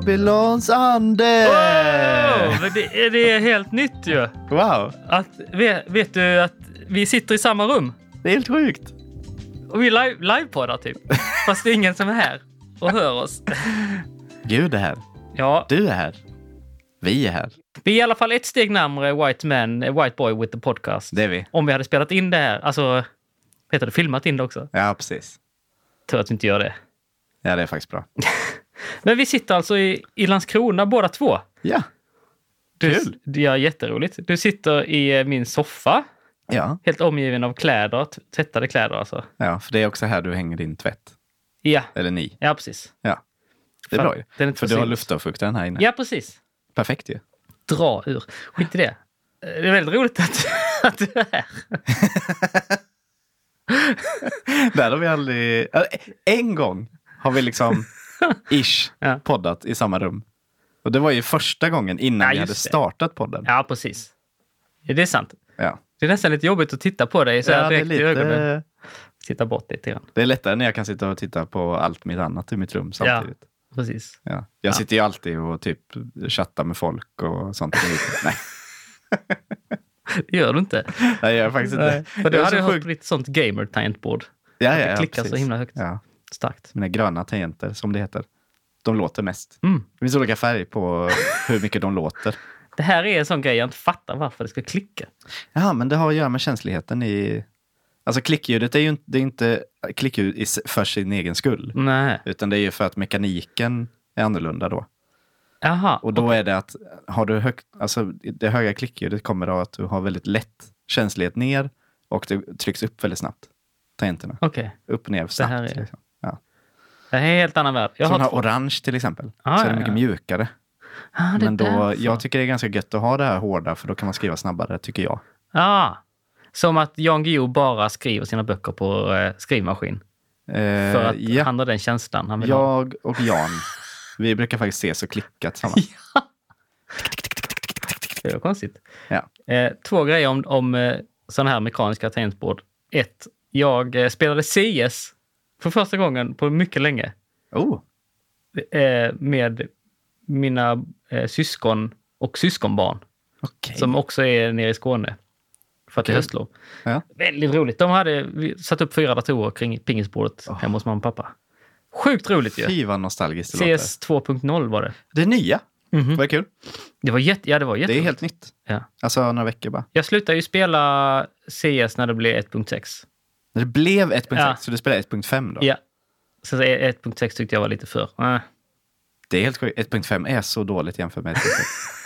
Babylons ande! Men det, är- det är helt nytt ju. Wow, Att, vet, vet du att vi sitter i samma rum det är helt sjukt. och vi live, livepoddar typ. Fast det är ingen som är här och hör oss. Gud är här. Ja, Du är här. Vi är här. vi är i alla fall ett steg närmare White Man, eh, White Boy with the podcast. Det är vi. Om vi hade spelat in det här, alltså, heter det filmat in det också? Ja, precis. Tur att vi inte gör det. Ja, det är faktiskt bra. Men vi sitter alltså i, i Landskrona båda två. Ja. Du, Kul. Det är jätteroligt. Du sitter i eh, min soffa, Ja. helt omgiven av kläder, tvättade kläder alltså. ja, för det är också här du hänger din tvätt. Ja, Eller ni. ja precis. Ja. Det är Fan, bra ju. den är För du har luftavfuktaren här inne. Ja, precis. Perfekt ju. Dra ur. Skit i det. Eh, Det är väldigt roligt att, att du är här. Där har vi aldrig... En gång har vi liksom ish Ja. poddat i samma rum. Och det var ju första gången innan Ja, vi hade det. startat podden. Ja, precis. Ja, det är sant. Ja. Det är nästan lite jobbigt att titta på dig så Ja, det, direkt i ögonen. lite, Titta bort lite grann. det är lättare när jag kan sitta och titta på allt mitt annat i mitt rum samtidigt. Precis. Ja. Jag sitter ju alltid och typ chattar med folk och sånt. Nej, Det gör du inte. nej, jag gör faktiskt inte. För Jag du hade så ju sjukt- på ditt sånt gamer-tangentbord. Ja, ja, det ja, klickar så precis. himla högt. Ja, Starkt. mina gröna tangenter som det heter. De låter mest. Mm. Det finns olika färg på hur mycket de låter. Det här är en sån grej jag inte fattar varför det ska klicka. Ja, men det har att göra med känsligheten i... Alltså klickljudet är ju inte, det är inte klickljud för sin egen skull. Nej. Utan det är ju för att mekaniken är annorlunda då. Jaha. Och då är det att har du högt, alltså det höga klickljudet kommer av att du har väldigt lätt känslighet ner och det trycks upp väldigt snabbt. Tangenterna. Okej. Upp och ner snabbt. här är- liksom. Det är en helt annan värld. Jag Som har orange till exempel. Ah, så är det mycket mjukare. Ah, Men då, därför. jag tycker det är ganska gött att ha det här hårda för då kan man skriva snabbare, tycker jag. Ah. Som att Jan Guillou bara skriver sina böcker på eh, skrivmaskin. Eh, För att ja, han har den känslan han vill ha. jag och Jan, vi brukar faktiskt ses och klicka tillsammans. Det är konstigt. Ja. Eh, två grejer om, om eh, sådana här mekaniska tangentbord. Ett, jag eh, spelade CS för första gången på mycket länge Oh, eh, med mina eh, syskon och syskonbarn okej. som också är nere i Skåne för att det är höstlov. Ja. Väldigt roligt. De hade satt upp fyra datorer kring pingisbordet hemma hos mamma och pappa. Sjukt roligt ju. Fy vad nostalgiskt det. CS 2.0 var det. Det är nya. Mhm. Vad kul. Det var jätte, ja, det var Det är helt nytt. Ja. Alltså några veckor bara. Jag slutade ju spela CS när det blev 1.6. Det blev 1.6, Ja. så du spelar 1.5 då? Ja. Så 1.6 tyckte jag var lite för... Äh. Det är helt sjukt. 1.5 är så dåligt jämfört med 1.6.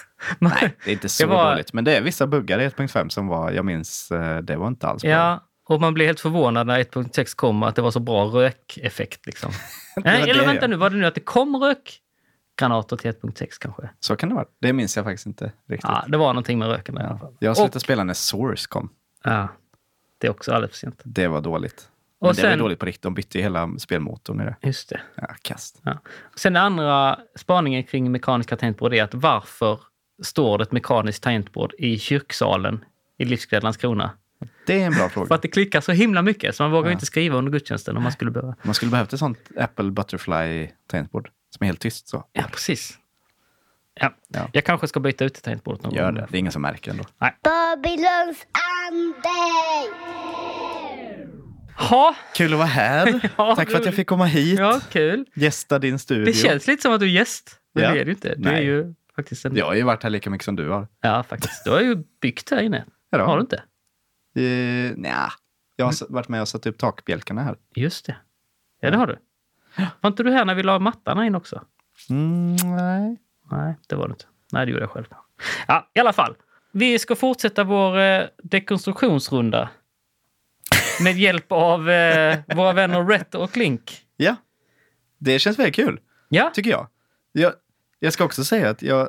Nej, det är inte så var- dåligt. Men det är vissa buggar i 1.5 som var, jag minns, eh, det var inte alls bra. Ja, och man blev helt förvånad när 1.6 kom att det var så bra rökeffekt. Liksom. Nej, eller vänta ja. nu, var det nu att det kom rökgranater till 1.6 kanske? Så kan det vara. Det minns jag faktiskt inte riktigt. Ja, det var någonting med röken där i alla fall. Jag slutade Och- spela när Source kom. Ja, det är också alldeles för sent. Det var dåligt. Men Och det var dåligt på riktigt. De bytte ju hela spelmotorn i det. Just det. Ja, kast. Ja. Sen den andra spaningen kring mekaniska tangentbord är att varför står det ett mekaniskt tangentbord i kyrksalen i Livsglädje Landskrona? Det är en bra För fråga. att det klickar så himla mycket så man vågar ju inte skriva under gudstjänsten om man skulle behöva. Man skulle behövt ett sånt Apple Butterfly tangentbord som är helt tyst så. Ja, precis. Ja. Ja. Jag kanske ska byta ut tangentbordet någon Gör gång. det. Det är ingen som märker ändå. Babylons ande! Ha, Kul att vara här. Ja, Tack för att jag fick komma hit. ja, kul. Gästa din studio. Det känns lite som att du är gäst. Men Ja. det är du inte. Du Nej. är ju faktiskt en... Jag har ju varit här lika mycket som du har. Ja, faktiskt. Du har ju byggt här inne. Ja. Har du inte? Uh, nja. Jag har varit med och satt upp takbjälkarna här. Just det. Ja, det har du. Var inte du här när vi la mattarna in också? Mm, nej. Nej, det var det inte. Nej, det gjorde jag själv. Ja, i alla fall. Vi ska fortsätta vår eh, dekonstruktionsrunda. Med hjälp av eh, våra vänner Rhett och Klink. Ja. Det känns väldigt kul, Ja, tycker jag. jag. Jag ska också säga att jag,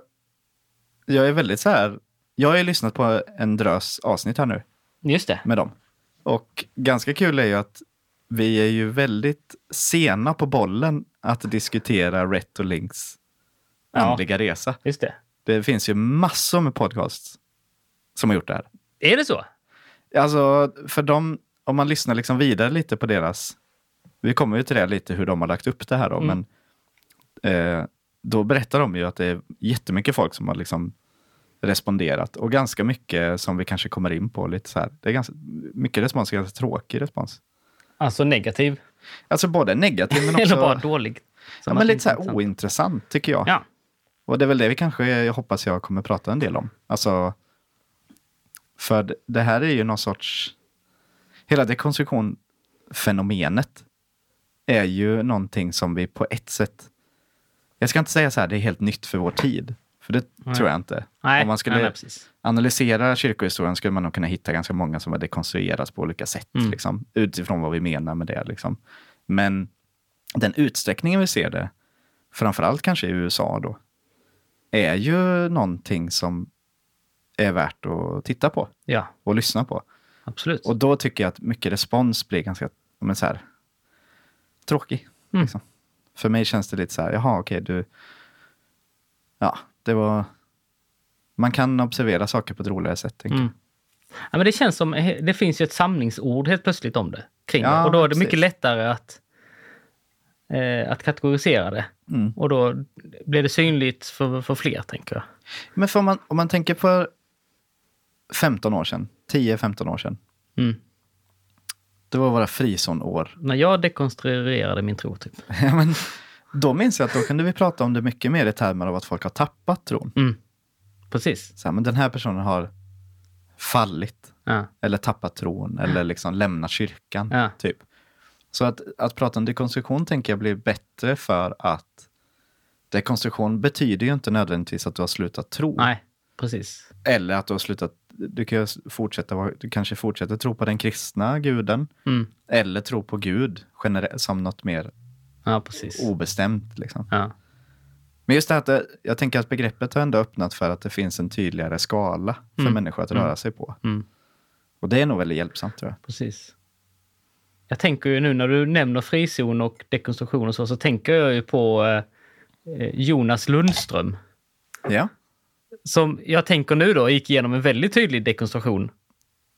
jag är väldigt så här. Jag har ju lyssnat på en drös avsnitt här nu just det. med dem. Och ganska kul är ju att vi är ju väldigt sena på bollen att diskutera Rhett och Links Ja. andliga resa. Just det. Det finns ju massor med podcasts som har gjort det här. Är det så? Alltså, för dem, om man lyssnar liksom vidare lite på deras... Vi kommer ju till det lite hur de har lagt upp det här då, Mm. men eh, då berättar de ju att det är jättemycket folk som har liksom responderat och ganska mycket som vi kanske kommer in på lite så här. Det är ganska mycket respons, ganska tråkig respons. Alltså negativ. Alltså både negativ men också... Eller bara dålig. ja, men lite så här intressant. ointressant tycker jag. Ja, Och det är väl det vi kanske, jag hoppas jag kommer prata en del om. Alltså, för det- här är ju någon sorts, hela dekonstruktionfenomenet är ju någonting som vi på ett sätt, jag ska inte säga så här, det är helt nytt för vår tid. För det Nej. tror jag inte. nej, Om man skulle nej, analysera kyrkohistorien skulle man nog kunna hitta ganska många som har dekonstruerats på olika sätt. Mm. Liksom, utifrån vad vi menar med det. Liksom. Men den utsträckningen vi ser det, framförallt kanske i USA då, är ju någonting som är värt att titta på Ja, och lyssna på. absolut. Och då tycker jag att mycket respons blir ganska men så här, tråkig. Mm. Liksom. För mig känns det lite så här, jaha okej du, ja det var, man kan observera saker på ett roligare sätt. Mm. Ja, men det känns som, det finns ju ett samlingsord helt plötsligt om det. Kring Ja, det. Och då är det precis. mycket lättare att, eh, att kategorisera det. Mm. Och då blir det synligt för, för fler, tänker jag. Men för om, man, om man tänker på 15 år sedan, 10-15 år sedan, Mm. det var våra frizonår. När jag dekonstruerade min tro, typ. Ja, men då minns jag att då kunde vi prata om det mycket mer i termer av att folk har tappat tron. Mm. Precis. Så här, men den här personen har fallit. Ja. Eller tappat tron eller liksom lämnat kyrkan. Ja. Typ. Så att, att prata om dekonstruktion tänker jag blir bättre för att dekonstruktion betyder ju inte nödvändigtvis att du har slutat tro. Nej, precis. Eller att du har slutat, du kan fortsätta, du kanske fortsätter tro på den kristna guden. Mm. Eller tro på Gud generellt som något mer Ja, precis. obestämt. Liksom. Ja. Men just det här att jag tänker att begreppet har ändå öppnat för att det finns en tydligare skala för Mm. människor att röra sig på. Mm. Och det är nog väldigt hjälpsamt tror jag. Precis. Jag tänker ju nu när du nämner frizon och dekonstruktion och så, så tänker jag ju på eh, eh, Jonas Lundström. Ja, Som jag tänker nu då gick igenom en väldigt tydlig dekonstruktion.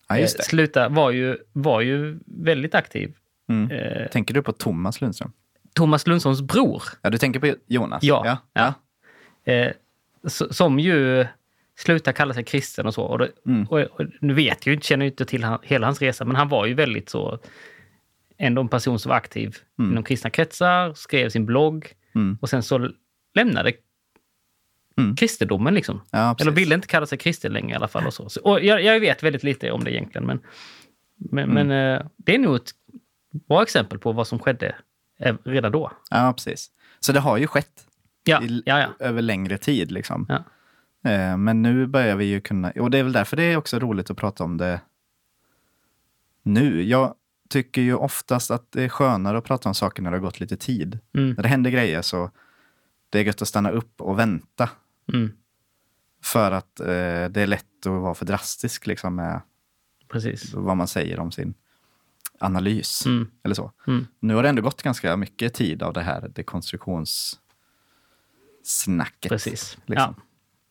ja just Eh, det. Sluta, var ju, var ju väldigt aktiv. Mm. Eh, Tänker du på Thomas Lundström? Thomas Lundströms bror, Ja, du tänker på Jonas? Ja, ja. ja. eh, s- som ju slutar kalla sig kristen och så. Och, det, Mm. och, och nu vet jag ju inte, känner ju inte till han, hela hans resa, men han var ju väldigt så, ändå en person som var aktiv Mm. inom kristna kretsar, skrev sin blogg Mm. och sen så lämnade Mm. kristendomen liksom. Ja. Eller ville inte kalla sig kristen längre i alla fall. Och så. Så- Och jag, jag vet väldigt lite om det egentligen, men, men, Mm. men eh, det är nog ett bra exempel på vad som skedde redan då. Ja, precis. Så det har ju skett Ja, i, ja, ja. över längre tid. Liksom. Eh, Men nu börjar vi ju kunna, och det är väl därför det är också roligt att prata om det nu. Jag tycker ju oftast att det är skönare att prata om saker när det har gått lite tid. Mm, När det händer grejer så det är gött att stanna upp och vänta. mm, För att eh, det är lätt att vara för drastisk liksom, med precis. vad man säger om sin analys. Mm, Eller så. mm, Nu har det ändå gått ganska mycket tid av det här dekonstruktionssnacket. precis. Liksom. Ja,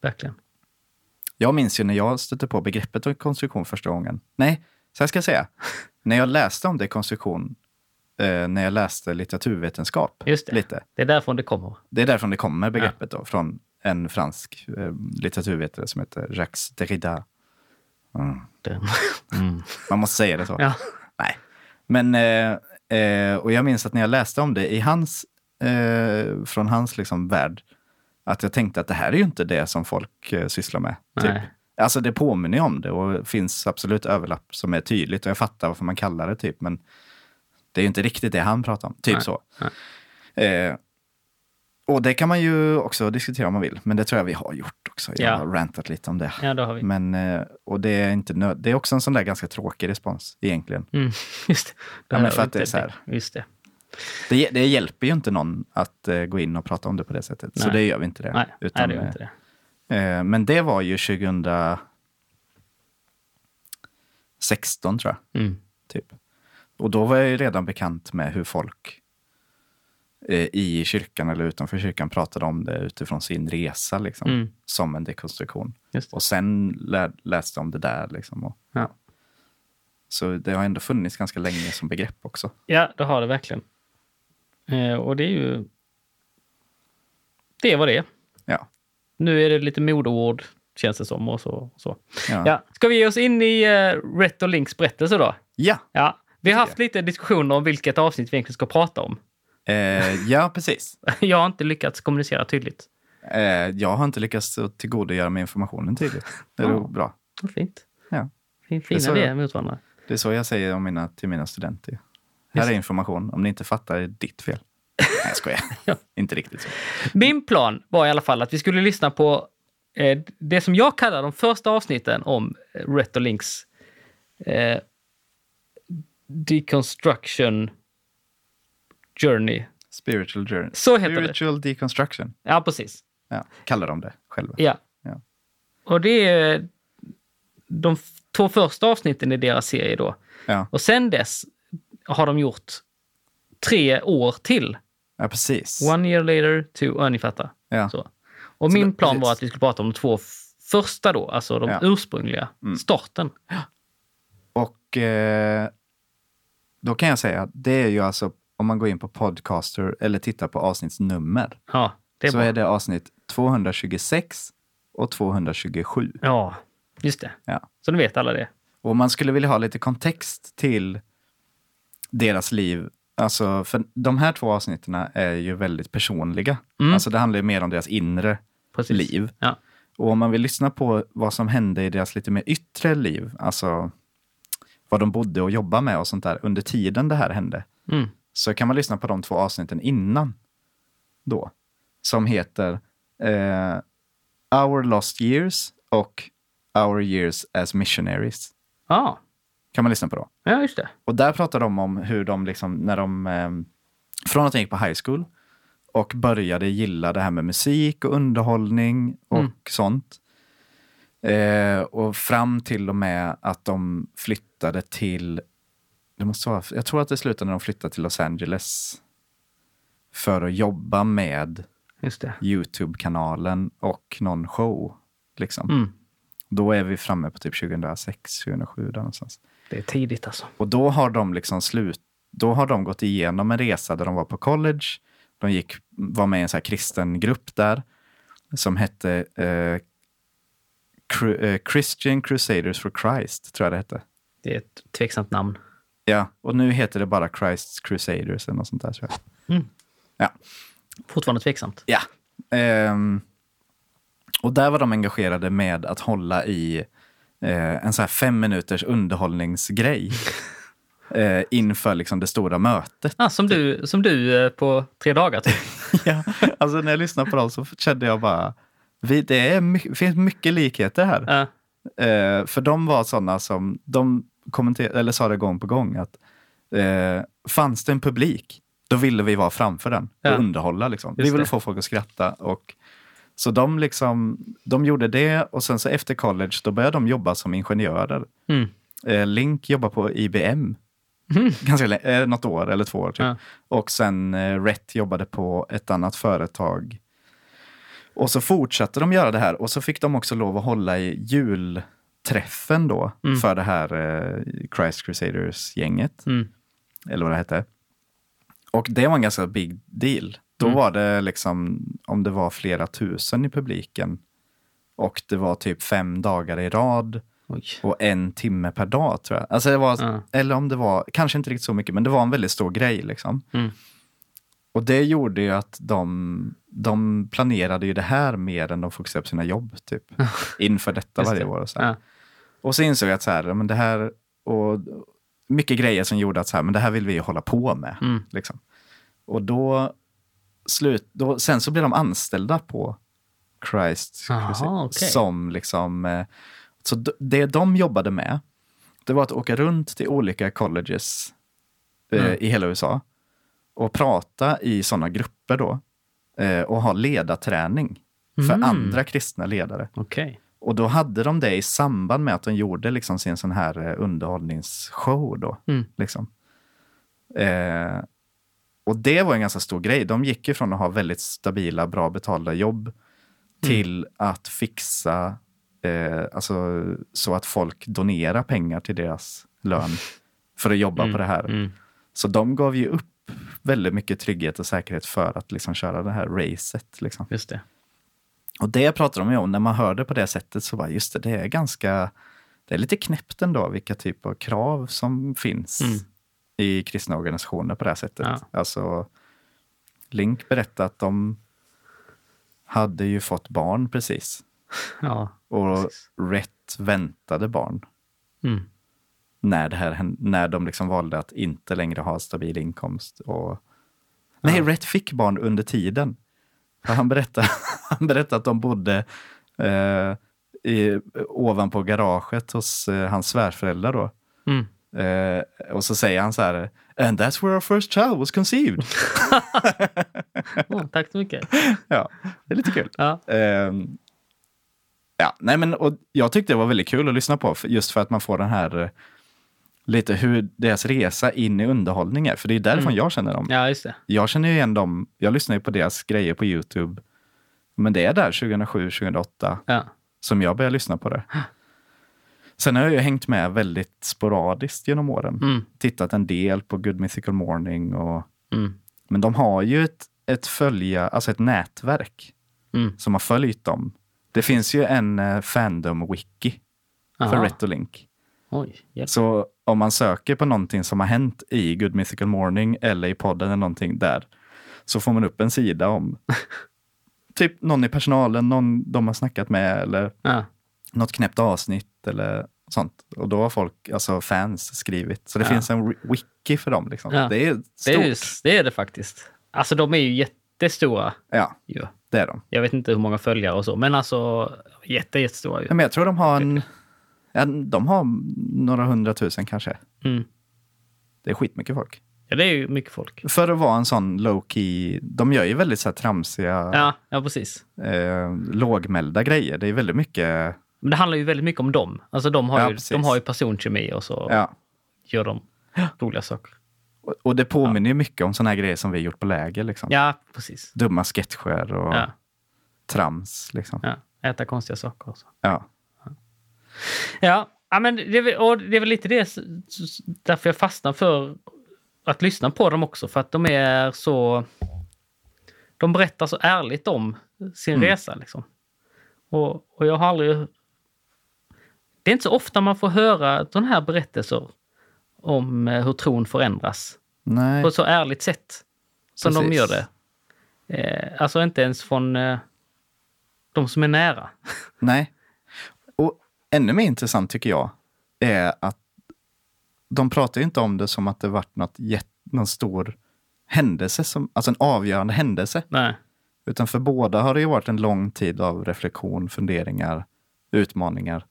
verkligen. Jag minns ju när jag stötte på begreppet dekonstruktion första gången. Nej, så här ska jag säga. när jag läste om dekonstruktion, eh, när jag läste litteraturvetenskap Just det. lite. Det är därifrån det kommer. Det är därifrån det kommer begreppet då, från en fransk eh, litteraturvetare som heter Jacques Derrida. Mm. Mm. Man måste säga det så. Ja. Nej. Men, eh, eh, och jag minns att när jag läste om det i hans, eh, från hans liksom värld, att jag tänkte att det här är ju inte det som folk eh, sysslar med. Typ. Nej. Alltså det påminner ju om det och finns absolut överlapp som är tydligt och jag fattar varför man kallar det typ, men det är ju inte riktigt det han pratar om. Typ Nej. så. Nej. Eh, och det kan man ju också diskutera om man vill, men det tror jag vi har gjort också. Jag Ja. har rantat lite om det. ja, det har vi. Men, eh, och det är, inte nöd- det är också en sån där ganska tråkig respons egentligen. Mm, just det. Ja, men har för att det är så här. Just det. Det, det hjälper ju inte någon att eh, gå in och prata om det på det sättet. Så Nej. det gör vi inte det. Nej, Utan, nej, det är inte det. Eh, men det var ju 2016 tror jag. Mm. Typ. Och då var jag ju redan bekant med hur folk eh, i kyrkan eller utanför kyrkan pratade om det utifrån sin resa. Liksom, Mm. Som en dekonstruktion. Och sen lär, läste om det där. Liksom, och, Ja. så det har ändå funnits ganska länge som begrepp också. Ja, det har det verkligen. Eh, och det är ju... det var det. Ja. Nu är det lite modeord, känns det som. Och så, och så. Ja. Ja. Ska vi ge oss in i uh, Rhett och Links berättelse då? Ja, Ja. Vi har haft lite diskussioner om vilket avsnitt vi egentligen ska prata om. eh, ja precis. Jag har inte lyckats kommunicera tydligt. Eh, jag har inte lyckats tillgodogöra mig informationen tydligt. Det är Ja. bra. Vad fint. Ja. Fin- Det Fina sa vi är mot varandra. Det är så jag säger om mina, till mina studenter. Här Just är information. Om ni inte fattar är det ditt fel. Nej, jag skojar. Ja. Inte riktigt så. Min plan var i alla fall att vi skulle lyssna på eh, det som jag kallar de första avsnitten om eh, Rhett och Links eh, deconstruction journey. Spiritual journey. Så heter det. Spiritual deconstruction. Ja, precis. Ja, kallar de det själva. Ja. Ja. Och det är de två första avsnitten i deras serie då. Ja, Och sen dess har de gjort tre år till. Ja precis. One year later, two, ja ni fattar. Ja. Så. Och Så min plan precis. var att vi skulle prata om de två första då, alltså de Ja. ursprungliga, Mm. starten. Och eh, då kan jag säga att det är ju alltså om man går in på Podcaster eller tittar på avsnittsnummer Ja, är så bra. är det avsnitt 226 och 227. Ja, just det. Ja. Så nu vet alla det. Och om man skulle vilja ha lite kontext till deras liv. Alltså, för de här två avsnitten är ju väldigt personliga. Mm. Alltså det handlar ju mer om deras inre Precis. liv. Ja. Och om man vill lyssna på vad som hände i deras lite mer yttre liv, alltså vad de bodde och jobbade med och sånt där under tiden det här hände, Mm. så kan man lyssna på de två avsnitten innan då. Som heter eh, Our Lost Years och Our Years as Missionaries. Ja. Kan man lyssna på då. ja, just det. Och där pratar de om hur de liksom, när de, eh, från att de gick på high school och började gilla det här med musik och underhållning och Mm. sånt. Eh, och fram till och med att de flyttade till, det måste vara, jag tror att det slutade när de flyttade till Los Angeles för att jobba med. Youtube-kanalen och någon show. Liksom. Mm. Då är vi framme på typ 2006, 2007 där någonstans. Det är tidigt alltså. Och då har de liksom slut, då har de gått igenom en resa där de var på college. De gick, var med i en så här kristen grupp där som hette eh, eh, Christian Crusaders for Christ, tror jag det hette. Det är ett tveksamt namn. Ja, och nu heter det bara Christ's Crusaders eller något sånt där tror jag. Fortfarande tveksamt. Ja. Ehm, och där var de engagerade med att hålla i eh, en så här fem minuters underhållningsgrej eh, inför liksom det stora mötet. Ah, som, du, som du eh, på tre dagar typ. ja, alltså när jag lyssnade på dem så kände jag bara, vi, det är my- finns mycket likheter här. Ja. Eh, för de var sådana som, de kommenterade, eller sa det gång på gång att eh, fanns det en publik, då ville vi vara framför den och Ja. underhålla. Liksom. Vi ville få folk att skratta. Och, så de, liksom, de gjorde det och sen så efter college då började de jobba som ingenjörer. Mm. Eh, Link jobbar på IBM. Mm. Ganska eh, något år eller två år. Typ. Ja. Och sen eh, Rhett jobbade på ett annat företag. Och så fortsatte de göra det här och så fick de också lov att hålla i julträffen då Mm. för det här eh, Christ Crusaders-gänget. Mm. Eller vad det hette. Och det var en ganska big deal. Då Mm. var det liksom, om det var flera tusen i publiken. Och det var typ fem dagar i rad Oj. och en timme per dag tror jag. Alltså det var, Ja. Eller om det var, kanske inte riktigt så mycket, men det var en väldigt stor grej. liksom. Mm. Och det gjorde ju att de, de planerade ju det här mer än de fokuserade på sina jobb. Typ, inför detta varje det. år. Och, så. Ja. och så insåg jag att så här, men det här, och mycket grejer som gjorde att så här, men det här vill vi ju hålla på med. Mm. Liksom. Och då, slut, då, sen så blev de anställda på Christ Aha, Crusade, okej. som liksom, eh, så det de jobbade med, det var att åka runt till olika colleges eh, Mm. i hela USA och prata i sådana grupper då eh, och ha ledarträning för Mm. andra kristna ledare. Okej. Och då hade de det i samband med att de gjorde liksom sin sån här eh, underhållningsshow. Då, Mm. liksom. eh, och det var en ganska stor grej. De gick ju från att ha väldigt stabila, bra betalda jobb till att fixa eh, alltså, så att folk donerar pengar till deras lön för att jobba på det här. Mm. Så de gav ju upp väldigt mycket trygghet och säkerhet för att liksom köra det här racet. Liksom. Just det. Och det pratar de ju om, när man hör det på det sättet så bara, just det, det är ganska, det är lite knäppt ändå vilka typ av krav som finns Mm. I kristna organisationer på det här sättet. Ja. Alltså, Link berättade att de hade ju fått barn precis. Ja. Och Precis. rätt väntade barn Mm. när, det här, när de liksom valde att inte längre ha stabil inkomst. Och... Nej, Rätt fick barn under tiden. Han, berättade, han berättade att de bodde eh, i, ovanpå garaget hos eh, hans svärföräldrar. Då. Mm. Eh, och så säger han så här, and that's where our first child was conceived. Åh, tack så mycket. ja, det är lite kul. Ja. Ehm, ja, nej men och jag tyckte det var väldigt kul att lyssna på, just för att man får den här eh, lite hur deras resa in i underhållning är. För det är därifrån Mm. jag känner dem. ja, just det. Jag känner ju igen dem, jag lyssnar ju på deras grejer på YouTube. Men det är där 2007, 2008 Ja. som jag började lyssna på det. Sen har jag ju hängt med väldigt sporadiskt genom åren. Mm. Tittat en del på Good Mythical Morning och Mm. men de har ju ett, ett följa, alltså ett nätverk Mm. som har följt dem. Det finns ju en eh, fandom-wiki för Aha. Ret och Link. Oj, hjälp. Så om man söker på någonting som har hänt i Good Mythical Morning eller i podden eller någonting där, så får man upp en sida om typ någon i personalen, någon de har snackat med eller Ja. något knäppt avsnitt eller sånt. Och då har folk, alltså fans, skrivit. Så det Ja. finns en wi- wiki för dem. Liksom. Ja. Det är Det, stort. är, ju- det är det faktiskt. Alltså de är ju jättestora. Ja, Ju. det är de. Jag vet inte hur många följare och så, men alltså jätte, jättestora ju. Ja, men jag tror de har en, ja, de har några hundratusen kanske. Mm. Det är skitmycket folk. Ja, det är ju mycket folk. För att vara en sån low key, de gör ju väldigt så här tramsiga, Ja, ja precis. eh, lågmälda grejer. Det är väldigt mycket, Men det handlar ju väldigt mycket om dem. Alltså de har, Ja, ju, precis. de har ju personkemi och så ja. gör de roliga saker. Och, och det påminner ju mycket om såna här grejer som vi gjort på läger. Liksom. Ja, precis. Dumma sketcher och trams. Liksom. Äta konstiga saker och så. Ja. Ja, ja men det är, väl- och det är väl lite det därför jag fastnar för att lyssna på dem också. För att de är så... De berättar så ärligt om sin Mm. resa. Liksom. Och, och jag har aldrig... Det är inte så ofta man får höra sådana här berättelser om eh, hur tron förändras Nej. på ett så ärligt sätt som de Precis. gör det. Eh, alltså inte ens från eh, de som är nära. Nej. Och ännu mer intressant tycker jag är att de pratar inte om det som att det varit något någon stor händelse, som, alltså en avgörande händelse. Nej. Utan för båda har det ju varit en lång tid av reflektion, funderingar, utmaningar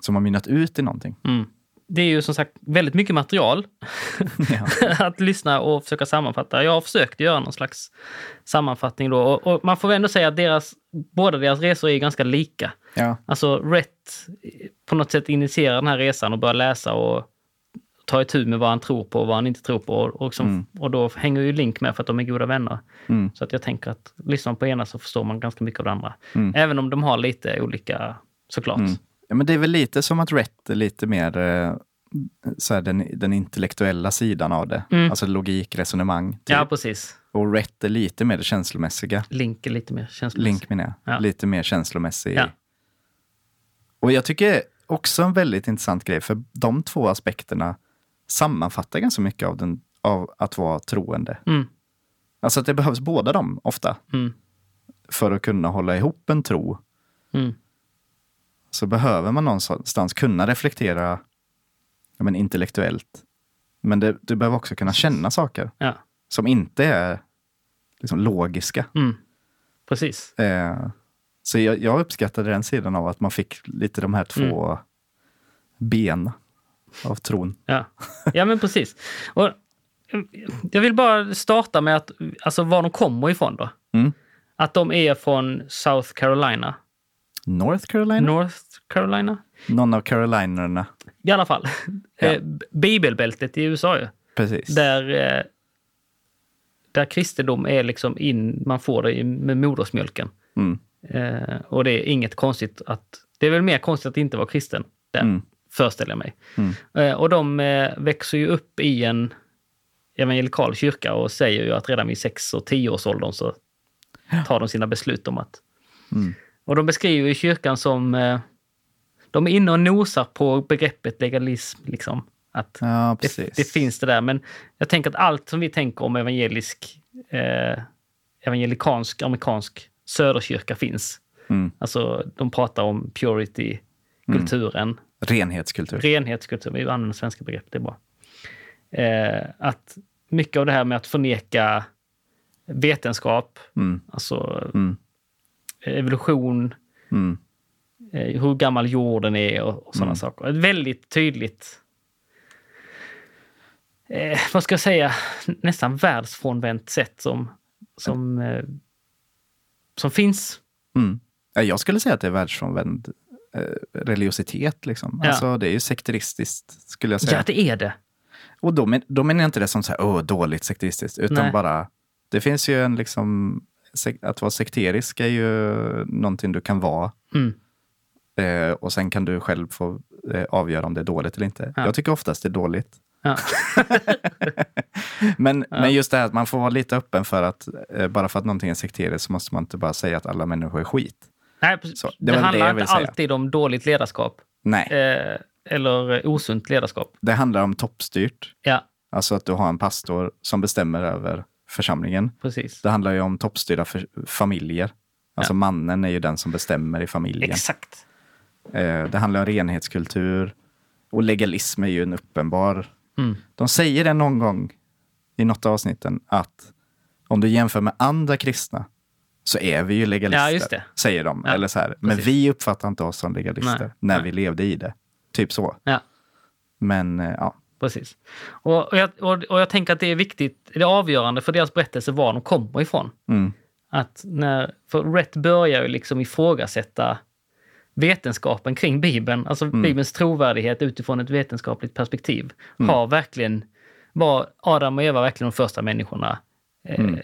som har mynnat ut i någonting. Mm. Det är ju som sagt väldigt mycket material Ja. att lyssna och försöka sammanfatta. Jag har försökt göra någon slags sammanfattning då och, och man får ändå säga att deras, båda deras resor är ganska lika. Ja. Alltså Rhett på något sätt initierar den här resan och börjar läsa och ta itu med vad han tror på och vad han inte tror på. Och, och, som, och då hänger ju Link med för att de är goda vänner. Mm. Så att jag tänker att lyssnar man på ena så förstår man ganska mycket av det andra. Mm. Även om de har lite olika, såklart. Mm. ja, men det är väl lite som att Rhett är lite mer eh, så här, den, den intellektuella sidan av det. Mm. Alltså logik, resonemang. Typ. Ja, precis. Och Rhett är lite mer det känslomässiga. Link är lite mer känslomässig. Link menar jag. Ja. Lite mer känslomässig. Ja. Och jag tycker också en väldigt intressant grej, för de två aspekterna sammanfattar ganska mycket av, den, av att vara troende. Mm. Alltså att det behövs båda dem ofta Mm. för att kunna hålla ihop en tro. Så behöver man någonstans kunna reflektera ja, men intellektuellt. Men det, du behöver också kunna känna saker Ja. som inte är liksom, logiska. Mm. Precis. Eh, så jag, jag uppskattade den sidan av att man fick lite de här två Mm. ben av tron. Ja, ja men precis. Och, jag vill bara starta med att, alltså var de kommer ifrån då. Mm. Att de är från South Carolina. North Carolina? North Carolina? Någon av Carolinerna. I alla fall. Ja. Eh, Bibelbältet i USA ju. Precis. Där, eh, där kristendom är liksom in, man får det med modersmjölken. Mm. Eh, och det är inget konstigt att, det är väl mer konstigt att inte vara kristen där, Mm. föreställer jag mig. Mm. Eh, och de eh, växer ju upp i en, evangelikal kyrka och säger ju att redan vid 6 och 10 års åldern så tar de sina beslut om att... Mm. Och de beskriver kyrkan som... Eh, de är inne och nosar på begreppet legalism. Liksom. Att Ja, det, det finns det där. Men jag tänker att allt som vi tänker om evangelisk, eh, evangelikansk, amerikansk söderkyrka finns. Mm. Alltså, de pratar om purity, kulturen, Renhetskultur. renhetskultur. Vi använder svenska begrepp, det är bra. Eh, att mycket av det här med att förneka vetenskap, Mm. alltså Mm. Evolution, Mm. eh, hur gammal jorden är och, och sådana Mm. saker. Ett väldigt tydligt, eh, vad ska jag säga, nästan världsfrånvänt sätt som, som, eh, som finns. Mm. Ja, Jag skulle säga att det är världsfrånvänd eh, religiositet. Liksom. Ja. Alltså, det är ju sekteristiskt, skulle jag säga. Ja, det är det. Och då, men, då menar jag inte det som så här, Åh, dåligt sekteristiskt, utan Nej. bara... Det finns ju en liksom... Att vara sekterisk är ju någonting du kan vara. Mm. Eh, och sen kan du själv få eh, avgöra om det är dåligt eller inte. Ja. Jag tycker oftast det är dåligt. Ja. Men, men just det här att man får vara lite öppen för att eh, bara för att någonting är sekteriskt så måste man inte bara säga att alla människor är skit. Nej. Så, det det det handlar jag inte säga. alltid om dåligt ledarskap. Nej, Eh, eller osunt ledarskap. det handlar om toppstyrt. Ja, Alltså att du har en pastor som bestämmer över församlingen. precis. Det handlar ju om toppstyrda familjer. Alltså Ja. mannen är ju den som bestämmer i familjen. Exakt. Eh, det handlar om renhetskultur. Och legalism är ju en uppenbar... Mm. De säger det någon gång i något av avsnitten att om du jämför med andra kristna så är vi ju legalister, Ja, säger de. Ja, Eller så här. Men precis. vi uppfattar inte oss som legalister Nej, när nej. vi levde i det. Typ så. Ja, Men eh, ja, precis. Och, och, jag, och, och jag tänker att det är viktigt, det är avgörande för deras berättelse var de kommer ifrån. mm, Att när, för Rhett börjar ju liksom ifrågasätta vetenskapen kring Bibeln, alltså Mm. Bibelns trovärdighet utifrån ett vetenskapligt perspektiv. Har verkligen, var Adam och Eva verkligen de första människorna? Eh, Mm.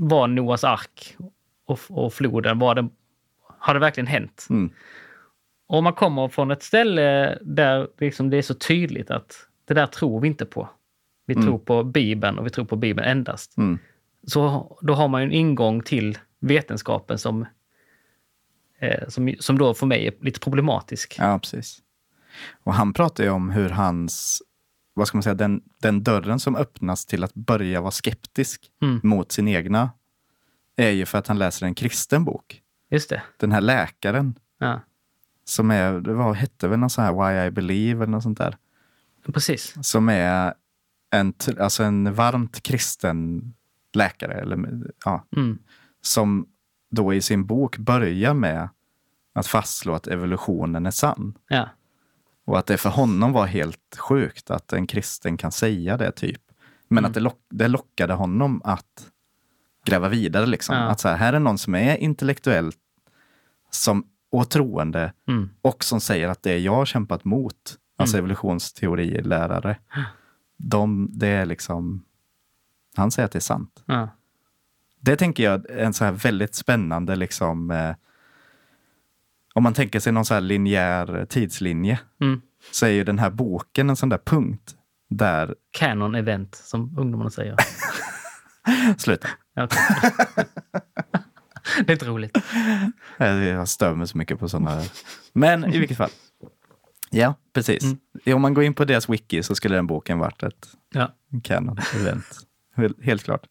Var Noas ark och, och floden, var det, har det verkligen hänt? mm, Och man kommer från ett ställe där liksom det är så tydligt att det där tror vi inte på. Vi tror på Bibeln och vi tror på Bibeln endast. mm, Så då har man ju en ingång till vetenskapen som, eh, som, som då för mig är lite problematisk. ja, precis. Och han pratar ju om hur hans, vad ska man säga, den, den dörren som öppnas till att börja vara skeptisk Mm. mot sin egna är ju för att han läser en kristen bok. Just det. Den här läkaren Ja, som är, det var, hette väl någon sån här Why I Believe eller något sånt där. precis. Som är en, alltså en varmt kristen läkare. Eller, ja, Mm. som då i sin bok börjar med att fastslå att evolutionen är sann. Ja, Och att det för honom var helt sjukt att en kristen kan säga det typ. Men Mm. att det, lock, det lockade honom att gräva vidare. Liksom. Ja. Att så här, här är någon som är intellektuell som, och troende mm. och som säger att det jag har kämpat mot, alltså Mm. evolutionsteorilärare, de, det är liksom... Han säger att det är sant. ja. Det tänker jag är en så här väldigt spännande, liksom, eh, om man tänker sig någon så här linjär tidslinje, Mm. så är ju den här boken en sån där punkt där, Canon event, som ungdomarna säger. sluta, okej. det är inte roligt. Jag stör mig så mycket på sådana. Men i vilket fall. Ja, precis. Mm. Om man går in på deras wiki så skulle den boken varit ett Ja. Canon-event. Helt- klart.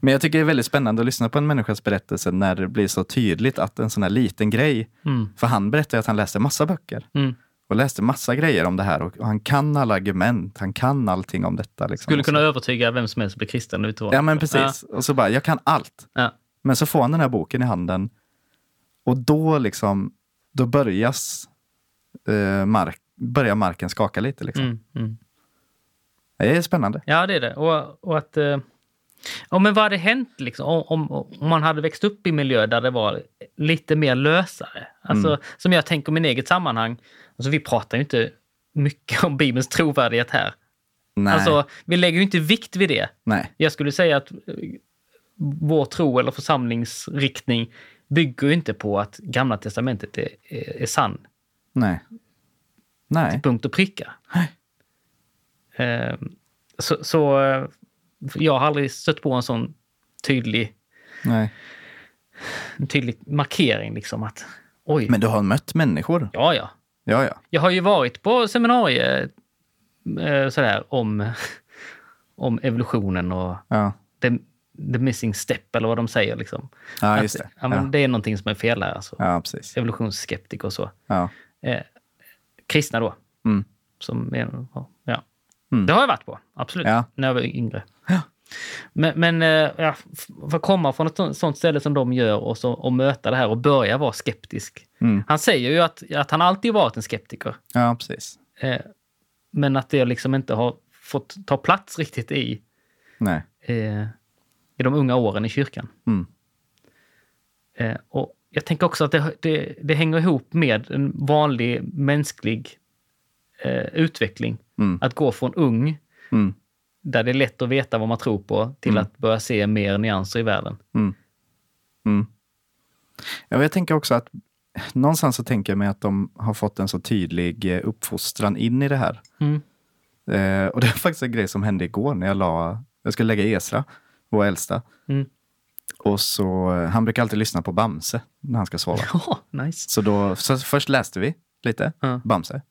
Men jag tycker det är väldigt spännande att lyssna på en människas berättelse när det blir så tydligt att en sån här liten grej, Mm. för han berättar att han läste massa böcker Mm. och läste massa grejer om det här och, och han kan alla argument, han kan allting om detta. Liksom. Skulle kunna övertyga vem som helst att bli kristen. Ja men precis. Och så bara, jag kan allt. Ja. Men så får han den här boken i handen och då liksom, då börjas eh, mark, börjar marken skaka lite. Liksom. Mm. Mm. Det är spännande. Ja, det är det. Och, och att... Eh, ja, men vad hade hänt liksom, om, om, man hade växt upp i miljö där det var lite mer lösare? Alltså, Mm. Som jag tänker min eget sammanhang. Alltså, vi pratar ju inte mycket om Bibelns trovärdighet här. Nej. Alltså, vi lägger ju inte vikt vid det. Nej. Jag skulle säga att vår tro eller församlingsriktning bygger ju inte på att Gamla Testamentet är, är, är sann Nej. Nej. punkt och pricka. Nej. Eh, Så, så eh, jag har aldrig stött på en sån tydlig, Nej. en tydlig markering liksom att oj, Men du har mött människor? ja ja. Ja, ja. Jag har ju varit på seminarier eh, sådär om, om evolutionen och Ja, the, the missing step eller vad de säger liksom. ja Att, just det. Ja, men Ja, Det är någonting som är fel där alltså. ja precis. Evolutionsskeptiker och så. Ja. Eh, kristna då. Mm. Som är, ja. Mm. Det har jag varit på, absolut. Ja. När jag var yngre. Ja. Men, men eh, ja, för att komma från ett sånt- sånt ställe som de gör och, så, och möta det här och börja vara skeptisk. Mm. Han säger ju att, att han alltid varit en skeptiker. ja, precis. Eh, men att det liksom inte har fått ta plats riktigt i, Nej. eh, i de unga åren i kyrkan. Mm. Eh, och jag tänker också att det, det, det hänger ihop med en vanlig mänsklig eh, utveckling. Mm. Att gå från ung, Mm. där det är lätt att veta vad man tror på, till Mm. att börja se mer nyanser i världen. Mm. Mm. Ja, jag tänker också att någonstans så tänker jag mig att de har fått en så tydlig eh, uppfostran in i det här. Eh, och det är faktiskt en grej som hände igår när jag la, jag skulle lägga Esra, vår äldsta. Mm. Och så, eh, han brukar alltid lyssna på Bamse när han ska sova. Ja, nice. Så då, så först läste vi lite, Ja. Bamse.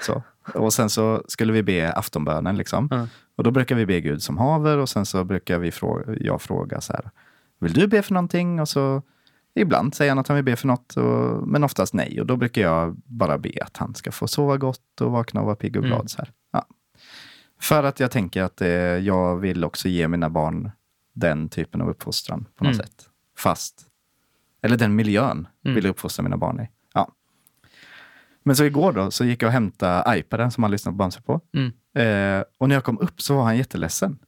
Så. Och sen så skulle vi be aftonbönen liksom. Ja. Och då brukar vi be Gud som haver och sen så brukar vi fråga, jag fråga så här. Vill du be för någonting? Och så ibland säger han att han vill be för något, och, men oftast nej. Och då brukar jag bara be att han ska få sova gott och vakna och vara pigg och glad. Mm. Så här. Ja. För att jag tänker att eh, jag vill också ge mina barn den typen av uppfostran på något Mm. sätt. Fast, eller den miljön Mm. vill jag uppfostra mina barn i. Ja. Men så igår då så gick jag och hämtade iPaden som han lyssnade på Bamse på. Mm. Eh, och när jag kom upp så var han jätteledsen.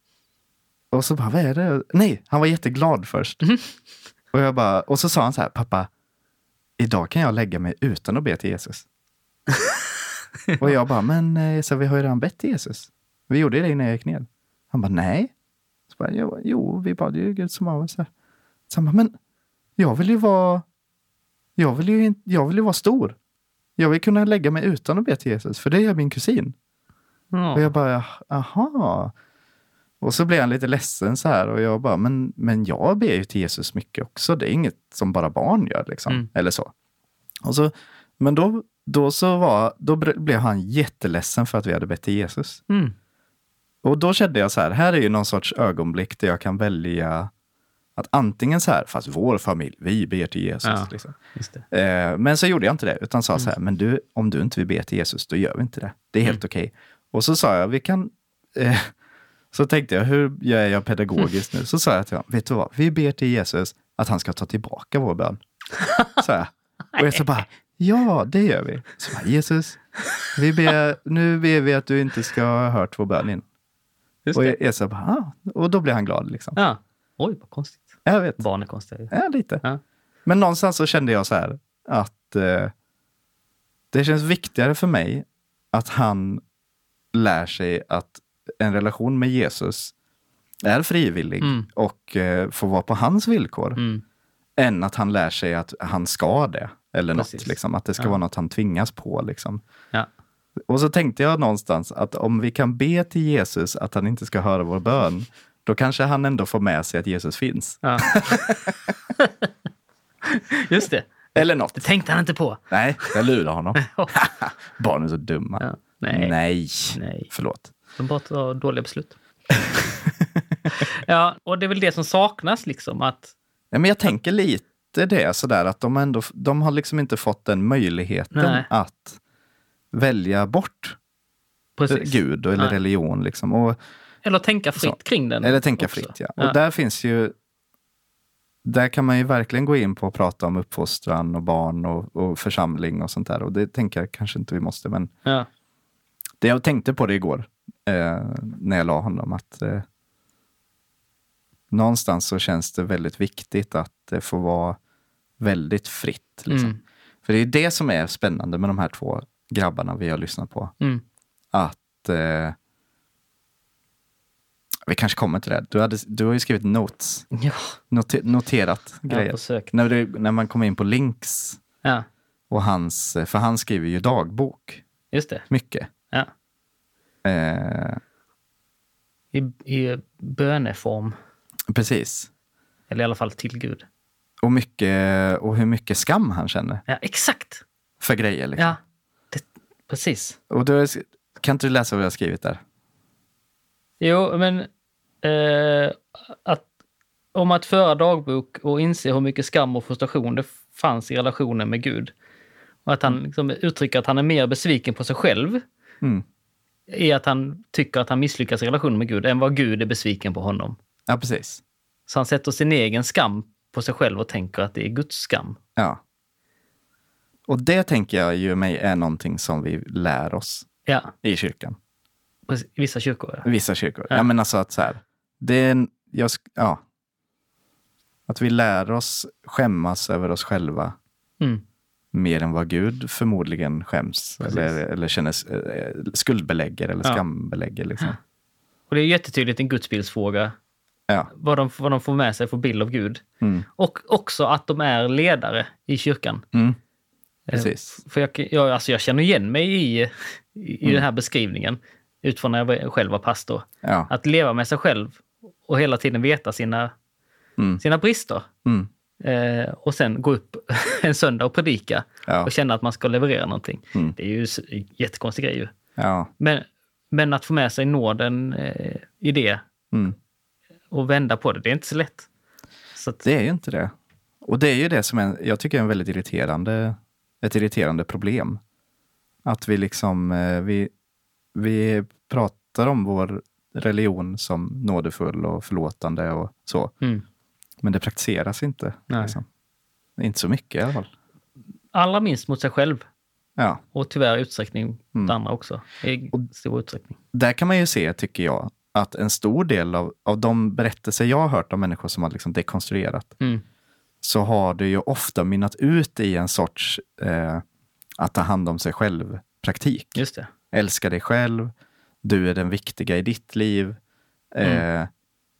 Och så bara, vad är det? Nej, han var jätteglad först. Mhm. Och, jag bara, och så sa han så här, pappa, idag kan jag lägga mig utan att be till Jesus. och jag bara, men eh, så vi har ju redan bett till Jesus. Vi gjorde det innan jag gick ner. Han bara, nej. Bara, jo, jo, vi bad ju Gud som av oss. här." Så han bara, men jag vill ju vara, jag vill ju, jag vill ju vara stor. Jag vill kunna lägga mig utan att be till Jesus, för det gör min kusin. Ja. Och jag bara, aha. Och så blev han lite ledsen så här och jag bara, men, men jag ber ju till Jesus mycket också. Det är inget som bara barn gör liksom. Mm. Eller så. Och så men då, då, så var, då blev han jätteledsen för att vi hade bett till Jesus. Mm. Och då kände jag så här, här är ju någon sorts ögonblick där jag kan välja att antingen så här, fast vår familj, vi ber till Jesus. Ja. Liksom. Eh, men så gjorde jag inte det, utan sa så här, men du, om du inte vill be till Jesus, då gör vi inte det. Det är helt okej. Och så sa jag, vi kan... Eh, så tänkte jag, hur gör jag pedagogiskt nu? Så sa jag till honom, vet du vad, vi ber till Jesus att han ska ta tillbaka vår bön. Så jag. Och jag så bara, ja, det gör vi. Så bara, Jesus, vi ber, nu ber vi att du inte ska ha hört vår bön innan. Just Och så bara, ah. och då blev han glad liksom. Ja. Oj, vad konstigt. Jag vet. Barn är konstiga. Ja, lite. Ja. Men någonstans så kände jag så här att eh, det känns viktigare för mig att han lär sig att en relation med Jesus är frivillig Mm. och eh, får vara på hans villkor. Mm. Än att han lär sig att han ska det. Eller något, Precis. liksom, att det ska Ja. vara något han tvingas på. Liksom. Ja. Och så tänkte jag någonstans att om vi kan be till Jesus att han inte ska höra vår bön, då kanske han ändå får med sig att Jesus finns. Ja. Just det. Eller något. Det tänkte han inte på. Nej, jag lurar honom. Barn är så dumma. Ja. Nej. Nej. Nej. Förlåt. De bara tar dåliga beslut. ja, och det är väl det som saknas liksom. Att, Ja, men jag tänker lite det sådär att de, ändå, de har liksom inte fått den möjligheten Nej. att välja bort precis. Gud eller Nej. religion. Liksom. Och, Eller tänka fritt Så. kring den. eller tänka också. fritt. Ja. Ja. Och där finns ju där kan man ju verkligen gå in på och prata om uppfostran och barn och, och församling och sånt där. Och det tänker jag kanske inte vi måste. Men Ja. det jag tänkte på det igår eh, när jag la honom att eh, någonstans så känns det väldigt viktigt att det får vara väldigt fritt. Liksom. Mm. För det är det som är spännande med de här två grabbarna vi har lyssnat på. Mm. Att eh, vi kanske kommer till det. Du, hade, du har ju skrivit notes, Ja, note, noterat grejer. När, det, när man kommer in på links Ja, och hans, för han skriver ju dagbok just det. mycket. Ja. Eh, i, i böneform. Precis. Eller i alla fall till Gud. Och, mycket, och hur mycket skam han känner Ja, exakt! för grejer. Liksom. Ja, precis. Och då, kan inte du läsa vad jag har skrivit där? Jo, men eh, att, om att föra dagbok och inse hur mycket skam och frustration det fanns i relationen med Gud. Och att han liksom uttrycker att han är mer besviken på sig själv Mm. i att han tycker att han misslyckas i relationen med Gud än vad Gud är besviken på honom. Ja, precis. Så han sätter sin egen skam på sig själv och tänker att det är Guds skam. Ja. Och det tänker jag ju mig är någonting som vi lär oss Ja, i kyrkan. vissa kyrkor. Ja. Vissa kyrkor. Ja, Ja. men alltså att så här. Det är en, jag, ja. Att vi lär oss skämmas över oss själva Mm. mer än vad Gud förmodligen skäms. Precis. Eller, eller känner eh, skuldbelägger eller Ja. skambelägger. Liksom. Och det är jättetydligt en gudsbildsfråga Ja. vad de, vad de får med sig för bild av Gud. Mm. Och också att de är ledare i kyrkan. Mm. Eh, Precis. För jag, jag, alltså jag känner igen mig i, i Mm. den här beskrivningen utifrån när jag själv var pastor. Ja. Att leva med sig själv och hela tiden veta sina, Mm. sina brister. Mm. Eh, och sen gå upp en söndag och predika Ja. och känna att man ska leverera någonting. Mm. Det är ju s- jättekonstig grej ju. Ja. Men, men att få med sig nåden eh, i det Mm. och vända på det, det är inte så lätt. Så att, Det är ju inte det. Och det är ju det som är, jag tycker är en väldigt irriterande, ett irriterande problem. Att vi liksom, eh, vi, vi pratar om vår religion som nådefull och förlåtande och så. mm. Men det praktiseras inte. Liksom. Inte så mycket i alla fall. Allra minst mot sig själv Ja. och tyvärr i utsträckning Mm. andra också. I stor utsträckning. Där kan man ju se, tycker jag, att en stor del av, av de berättelser jag har hört om människor som har liksom dekonstruerat, Mm. Så har det ju ofta mynnat ut i en sorts eh, att ta hand om sig själv-praktik. Just det. Älska dig själv, du är den viktiga i ditt liv eh,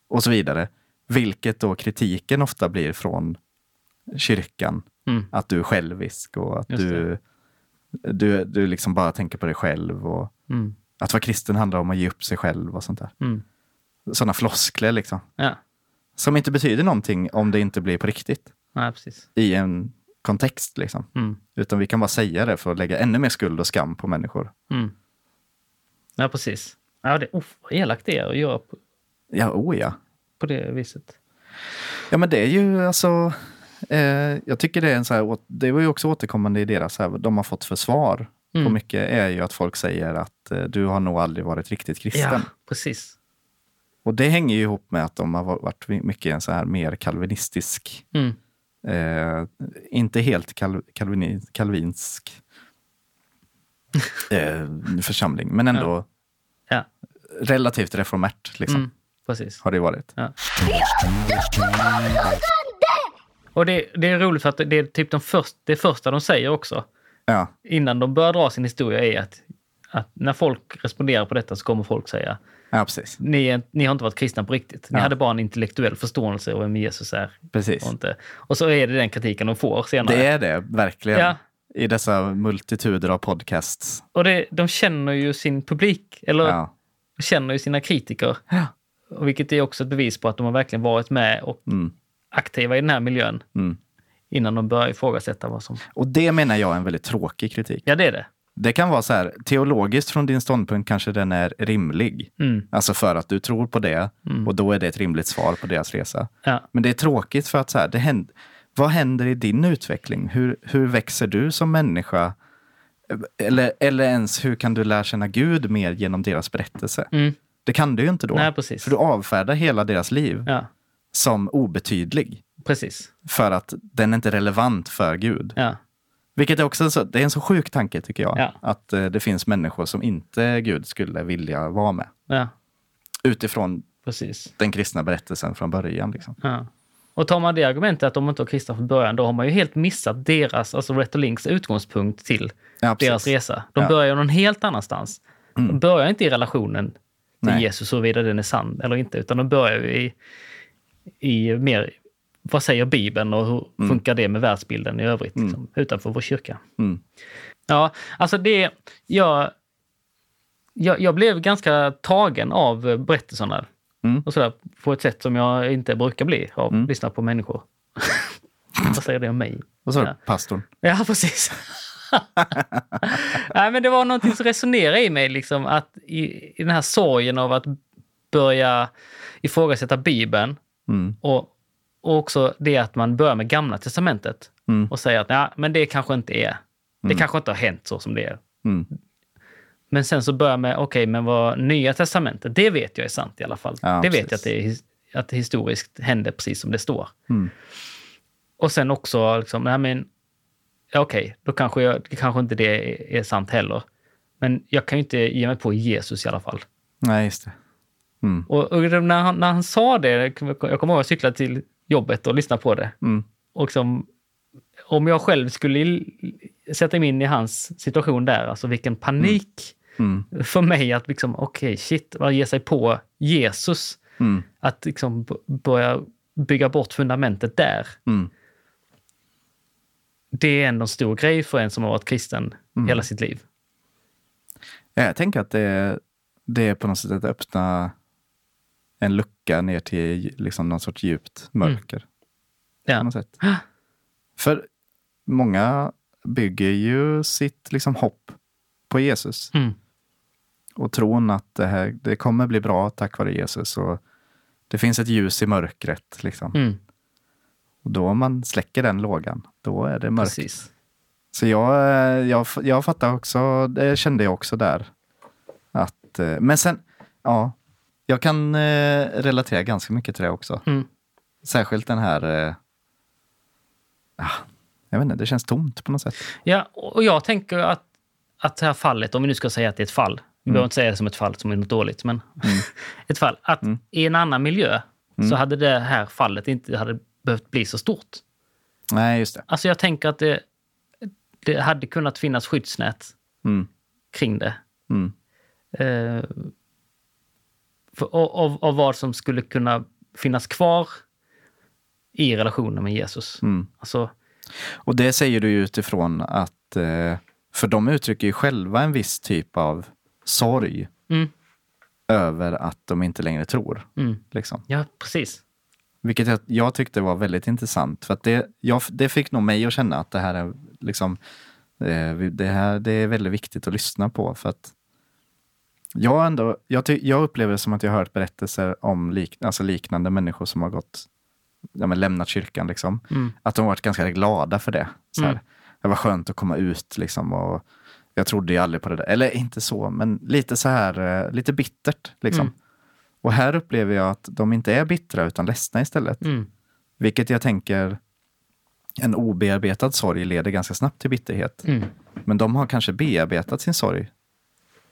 och så vidare. Vilket då kritiken ofta blir från kyrkan. Mm. Att du är självisk och att du, du, du liksom bara tänker på dig själv. Och Mm. att vara kristen handlar om att ge upp sig själv och sånt där. Mm. Sådana floskler liksom. Ja, Som inte betyder någonting om det inte blir på riktigt. nej, precis. I en kontext liksom. Mm. Utan vi kan bara säga det för att lägga ännu mer skuld och skam på människor. Mm. Ja, precis. Ja, det, oh, vad elakt det är att göra på, Ja, oh ja. på det viset. Ja, men det är ju alltså... Eh, jag tycker det är en så här, det var ju också återkommande i deras, här, de har fått för svar på Mm. mycket är ju att folk säger att eh, du har nog aldrig varit riktigt kristen. Ja, precis. Och det hänger ju ihop med att de har varit mycket en så här mer kalvinistisk, Mm. eh, inte helt kal, kalvini, kalvinsk eh, församling, men ändå Ja, relativt reformärt liksom, mm. precis. har det varit. Ja. Och det, det är roligt för att det är typ de först, det första de säger också Ja, innan de börjar dra sin historia är att, att när folk responderar på detta så kommer folk säga ja precis. ni, ni har inte varit kristna på riktigt. Ni Ja. hade bara en intellektuell förståelse av vem Jesus är. precis. Och, inte. och så är det den kritiken de får senare. Det är det, verkligen. Ja. I dessa multituder av podcasts. Och det, de känner ju sin publik, eller Ja. känner ju sina kritiker. Ja. Och vilket är också ett bevis på att de har verkligen varit med och Mm. aktiva i den här miljön Mm. innan de börjar ifrågasätta vad som... Och det menar jag är en väldigt tråkig kritik. Ja, det är det. Det kan vara så här, teologiskt från din ståndpunkt kanske den är rimlig. Mm. Alltså för att du tror på det och då är det ett rimligt svar på deras resa. Ja. Men det är tråkigt för att så här, det händer, vad händer i din utveckling? Hur, hur växer du som människa? Eller, eller ens hur kan du lära känna Gud mer genom deras berättelse? Mm. Det kan du ju inte då. Nej, precis. För du avfärdar hela deras liv Ja, som obetydlig. precis. För att den är inte relevant för Gud. Ja. Vilket är också så, det är en så sjuk tanke tycker jag. Ja. Att eh, det finns människor som inte Gud skulle vilja vara med. Ja, Utifrån precis. den kristna berättelsen från början. Liksom. Ja. Och tar man det argumentet att de inte var kristna från början, då har man ju helt missat deras, alltså Red Links utgångspunkt till Ja, deras resa. De Ja. börjar någon helt annanstans. De börjar inte i relationen till Nej. Jesus, huruvida den är sann eller inte, utan de börjar ju i, i mer, vad säger Bibeln och hur funkar det med världsbilden i övrigt, liksom, utanför vår kyrka. Mm. Ja, alltså det, jag, jag, jag blev ganska tagen av berättelserna. Mm. Och sådär, på ett sätt som jag inte brukar bli av Mm. att lyssna på människor. Vad säger det om mig? Vad sa du? Ja. Pastorn? Ja, precis. Nej, men det var någonting som resonerade i mig, liksom, att i, i den här sorgen av att börja ifrågasätta Bibeln Mm. och, och också det att man börjar med Gamla Testamentet Mm. och säger att ja, men det kanske inte är, det kanske inte har hänt så som det är. Mm. Men sen så börjar med, okej, men vad Nya Testamentet, det vet jag är sant i alla fall. Ja, det vet precis. jag att det, är, att det historiskt hände precis som det står. Mm. Och sen också, liksom, nej men, ja, okej, då kanske, jag, kanske inte det är, är sant heller. Men jag kan ju inte ge mig på Jesus i alla fall. Nej, just det. Mm. Och, och när, han, när han sa det, jag kommer ihåg att jag cyklade till jobbet och lyssnade på det. Mm. Och liksom, om jag själv skulle sätta mig in i hans situation där, alltså vilken panik Mm. för mig att liksom, okej, shit, vad ge sig på Jesus. Mm. Att liksom börja bygga bort fundamentet där. Mm. Det är ändå en stor grej för en som har varit kristen Mm. hela sitt liv. Ja, jag tänker att det det är på något sätt att öppna en lucka ner till liksom någon sorts djupt mörker. På Ja. något sätt. För många bygger ju sitt liksom hopp på Jesus Mm. och tron att det, här, det kommer bli bra tack vare Jesus. Och det finns ett ljus i mörkret. Liksom. Mm. Och då om man släcker den lågan, då är det mörkt. Precis. Så jag, eh, jag, jag fattar också, det kände jag också där. Att, eh, men sen, ja, jag kan eh, relatera ganska mycket till det också. Mm. Särskilt den här, eh, ah, jag vet inte, det känns tomt på något sätt. Ja, och jag tänker att, att det här fallet, om vi nu ska säga att det är ett fall, vi behöver inte säga det som ett fall som är något dåligt, men ett fall, att i en annan miljö så hade det här fallet inte hade behövt bli så stort. Nej, just det. Alltså jag tänker att det, det hade kunnat finnas skyddsnät Mm, kring det. mm, för, av, av, vad som skulle kunna finnas kvar i relationen med Jesus. mm. Alltså, Och det säger du utifrån att, eh, för de uttrycker ju själva en viss typ av sorg mm, över att de inte längre tror. mm, Liksom. ja, precis. Vilket jag, jag tyckte var väldigt intressant. För att det, jag, det fick nog mig att känna att det här är liksom eh, det, här, det är väldigt viktigt att lyssna på. För att jag, ändå, jag, jag upplever det som att jag har hört berättelser om lik, alltså liknande människor som har gått, ja, men lämnat kyrkan. Liksom. Mm. Att de har varit ganska glada för det. Så Mm. Det var skönt att komma ut liksom, och jag trodde ju aldrig på det där. Eller inte så, men lite så här, eh, lite bittert. Liksom. Mm. Och här upplever jag att de inte är bittra utan ledsna istället. Mm. Vilket jag tänker, en obearbetad sorg leder ganska snabbt till bitterhet. Mm. Men de har kanske bearbetat sin sorg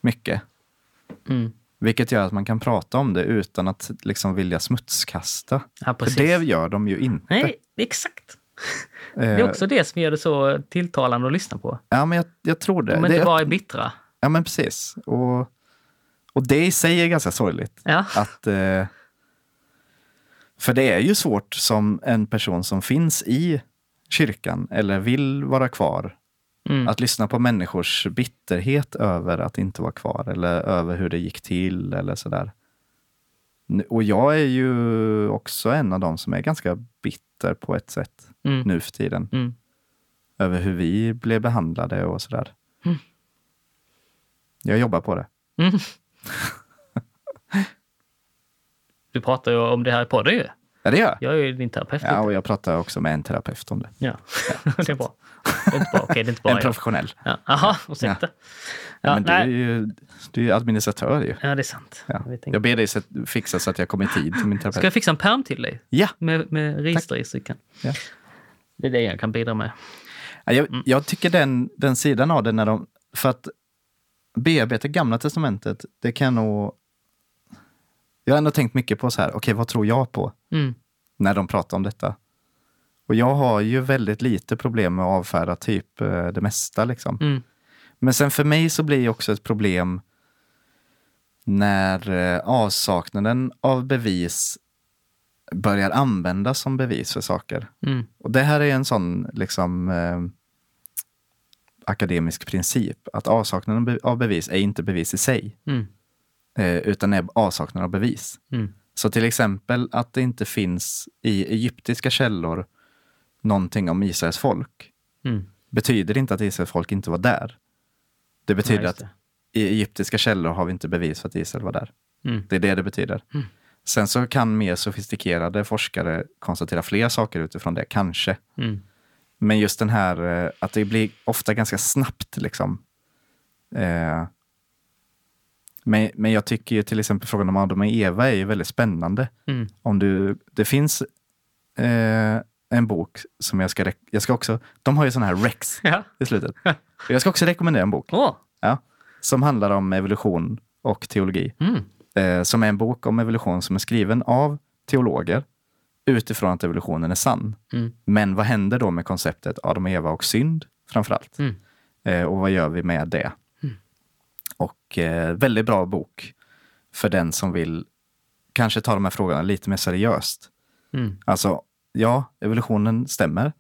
mycket. Mm. Vilket gör att man kan prata om det utan att liksom vilja smutskasta. Ja. För det gör de ju inte. Nej, exakt. Eh, Det är också det som gör det så tilltalande att lyssna på. Ja, men jag, jag tror det. Det inte är bara är bittra. Ja, men precis. Och, och det i sig är ganska sorgligt. Ja. Att, eh, för det är ju svårt som en person som finns i kyrkan eller vill vara kvar Mm. att lyssna på människors bitterhet över att inte vara kvar eller över hur det gick till eller sådär. Och jag är ju också en av dem som är ganska bitter på ett sätt Mm. nu för tiden. Mm. Över hur vi blev behandlade och sådär. Mm. Jag jobbar på det. Mm. Du pratar ju om det här i podden ju. Ja, det gör jag. Jag är ju din terapeut. Ja, och jag pratar också med en terapeut om det. Ja, det är bra. Det är inte det är inte bara en professionell. Ja. Aha, ursäkta. Ja, Men du är ju du är ju administratör ju. ja, det är sant. Ja. Jag ber dig fixa så att jag kommer i tid till min Ska jag terapeut. fixa en perm till dig? Ja. Med, med register i kan. Ja. Det är det jag kan bidra med. Ja, Jag, Mm. jag tycker den, den sidan av det när de... För att bearbeta gamla testamentet, det kan nog... Jag har ändå tänkt mycket på så här, okej vad tror jag på Mm. när de pratar om detta? Och jag har ju väldigt lite problem med att avfärda typ eh, det mesta liksom. Mm. Men sen för mig så blir det också ett problem när eh, avsaknaden av bevis börjar användas som bevis för saker. Mm. Och det här är en sån liksom... Eh, akademisk princip. Att avsaknaden av be- av bevis är inte bevis i sig, Mm. eh, utan är avsaknad av bevis. Mm. Så till exempel att det inte finns i egyptiska källor någonting om Israels folk Mm. betyder inte att Israels folk inte var där. Det betyder Ja, just att i egyptiska källor har vi inte bevis för att Israel var där. det. Mm. Det är det det betyder. Mm. Sen så kan mer sofistikerade forskare konstatera fler saker utifrån det, kanske. Mm. Men just den här eh, att det blir ofta ganska snabbt liksom. Eh, men, men jag tycker ju till exempel frågan om Adam och Eva är ju väldigt spännande. Mm. Om du, det finns eh, en bok som jag ska, jag ska också, de har ju sån här rex Ja. i slutet. Jag ska också rekommendera en bok Åh. ja, som handlar om evolution och teologi. Mm. Eh, som är en bok om evolution som är skriven av teologer utifrån att evolutionen är sann. Mm. Men vad händer då med konceptet Adam och Eva och synd framför allt? Mm. Eh, och vad gör vi med det? Och eh, väldigt bra bok för den som vill kanske ta de här frågorna lite mer seriöst. Mm. Alltså, ja, evolutionen stämmer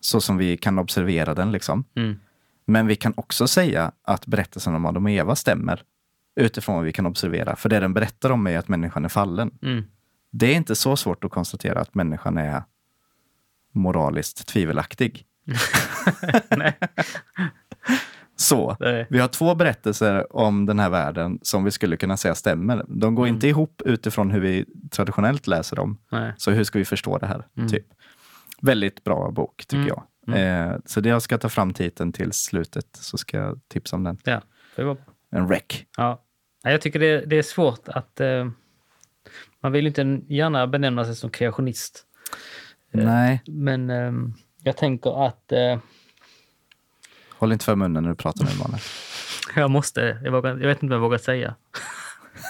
så som vi kan observera den. liksom. Mm. Men vi kan också säga att berättelsen om Adam och Eva stämmer utifrån vad vi kan observera. För det den berättar om är att människan är fallen. Mm. Det är inte så svårt att konstatera att människan är moraliskt tvivelaktig. Nej. Så, Det- vi har två berättelser om den här världen som vi skulle kunna säga stämmer. De går inte ihop utifrån hur vi traditionellt läser dem. Nej. Så hur ska vi förstå det här? Mm. Typ. Väldigt bra bok tycker Mm. jag. Eh, så det jag ska ta fram titeln till slutet så ska jag tipsa om den. Ja. Det var En rec. Ja. Nej, Jag tycker det, det är svårt att... Eh, man vill inte gärna benämna sig som kreationist. Nej, Men eh, jag tänker att eh, håll inte för munnen när du pratar nu Emanuel. jag måste... Jag, vågar, jag vet inte vad jag vågar säga.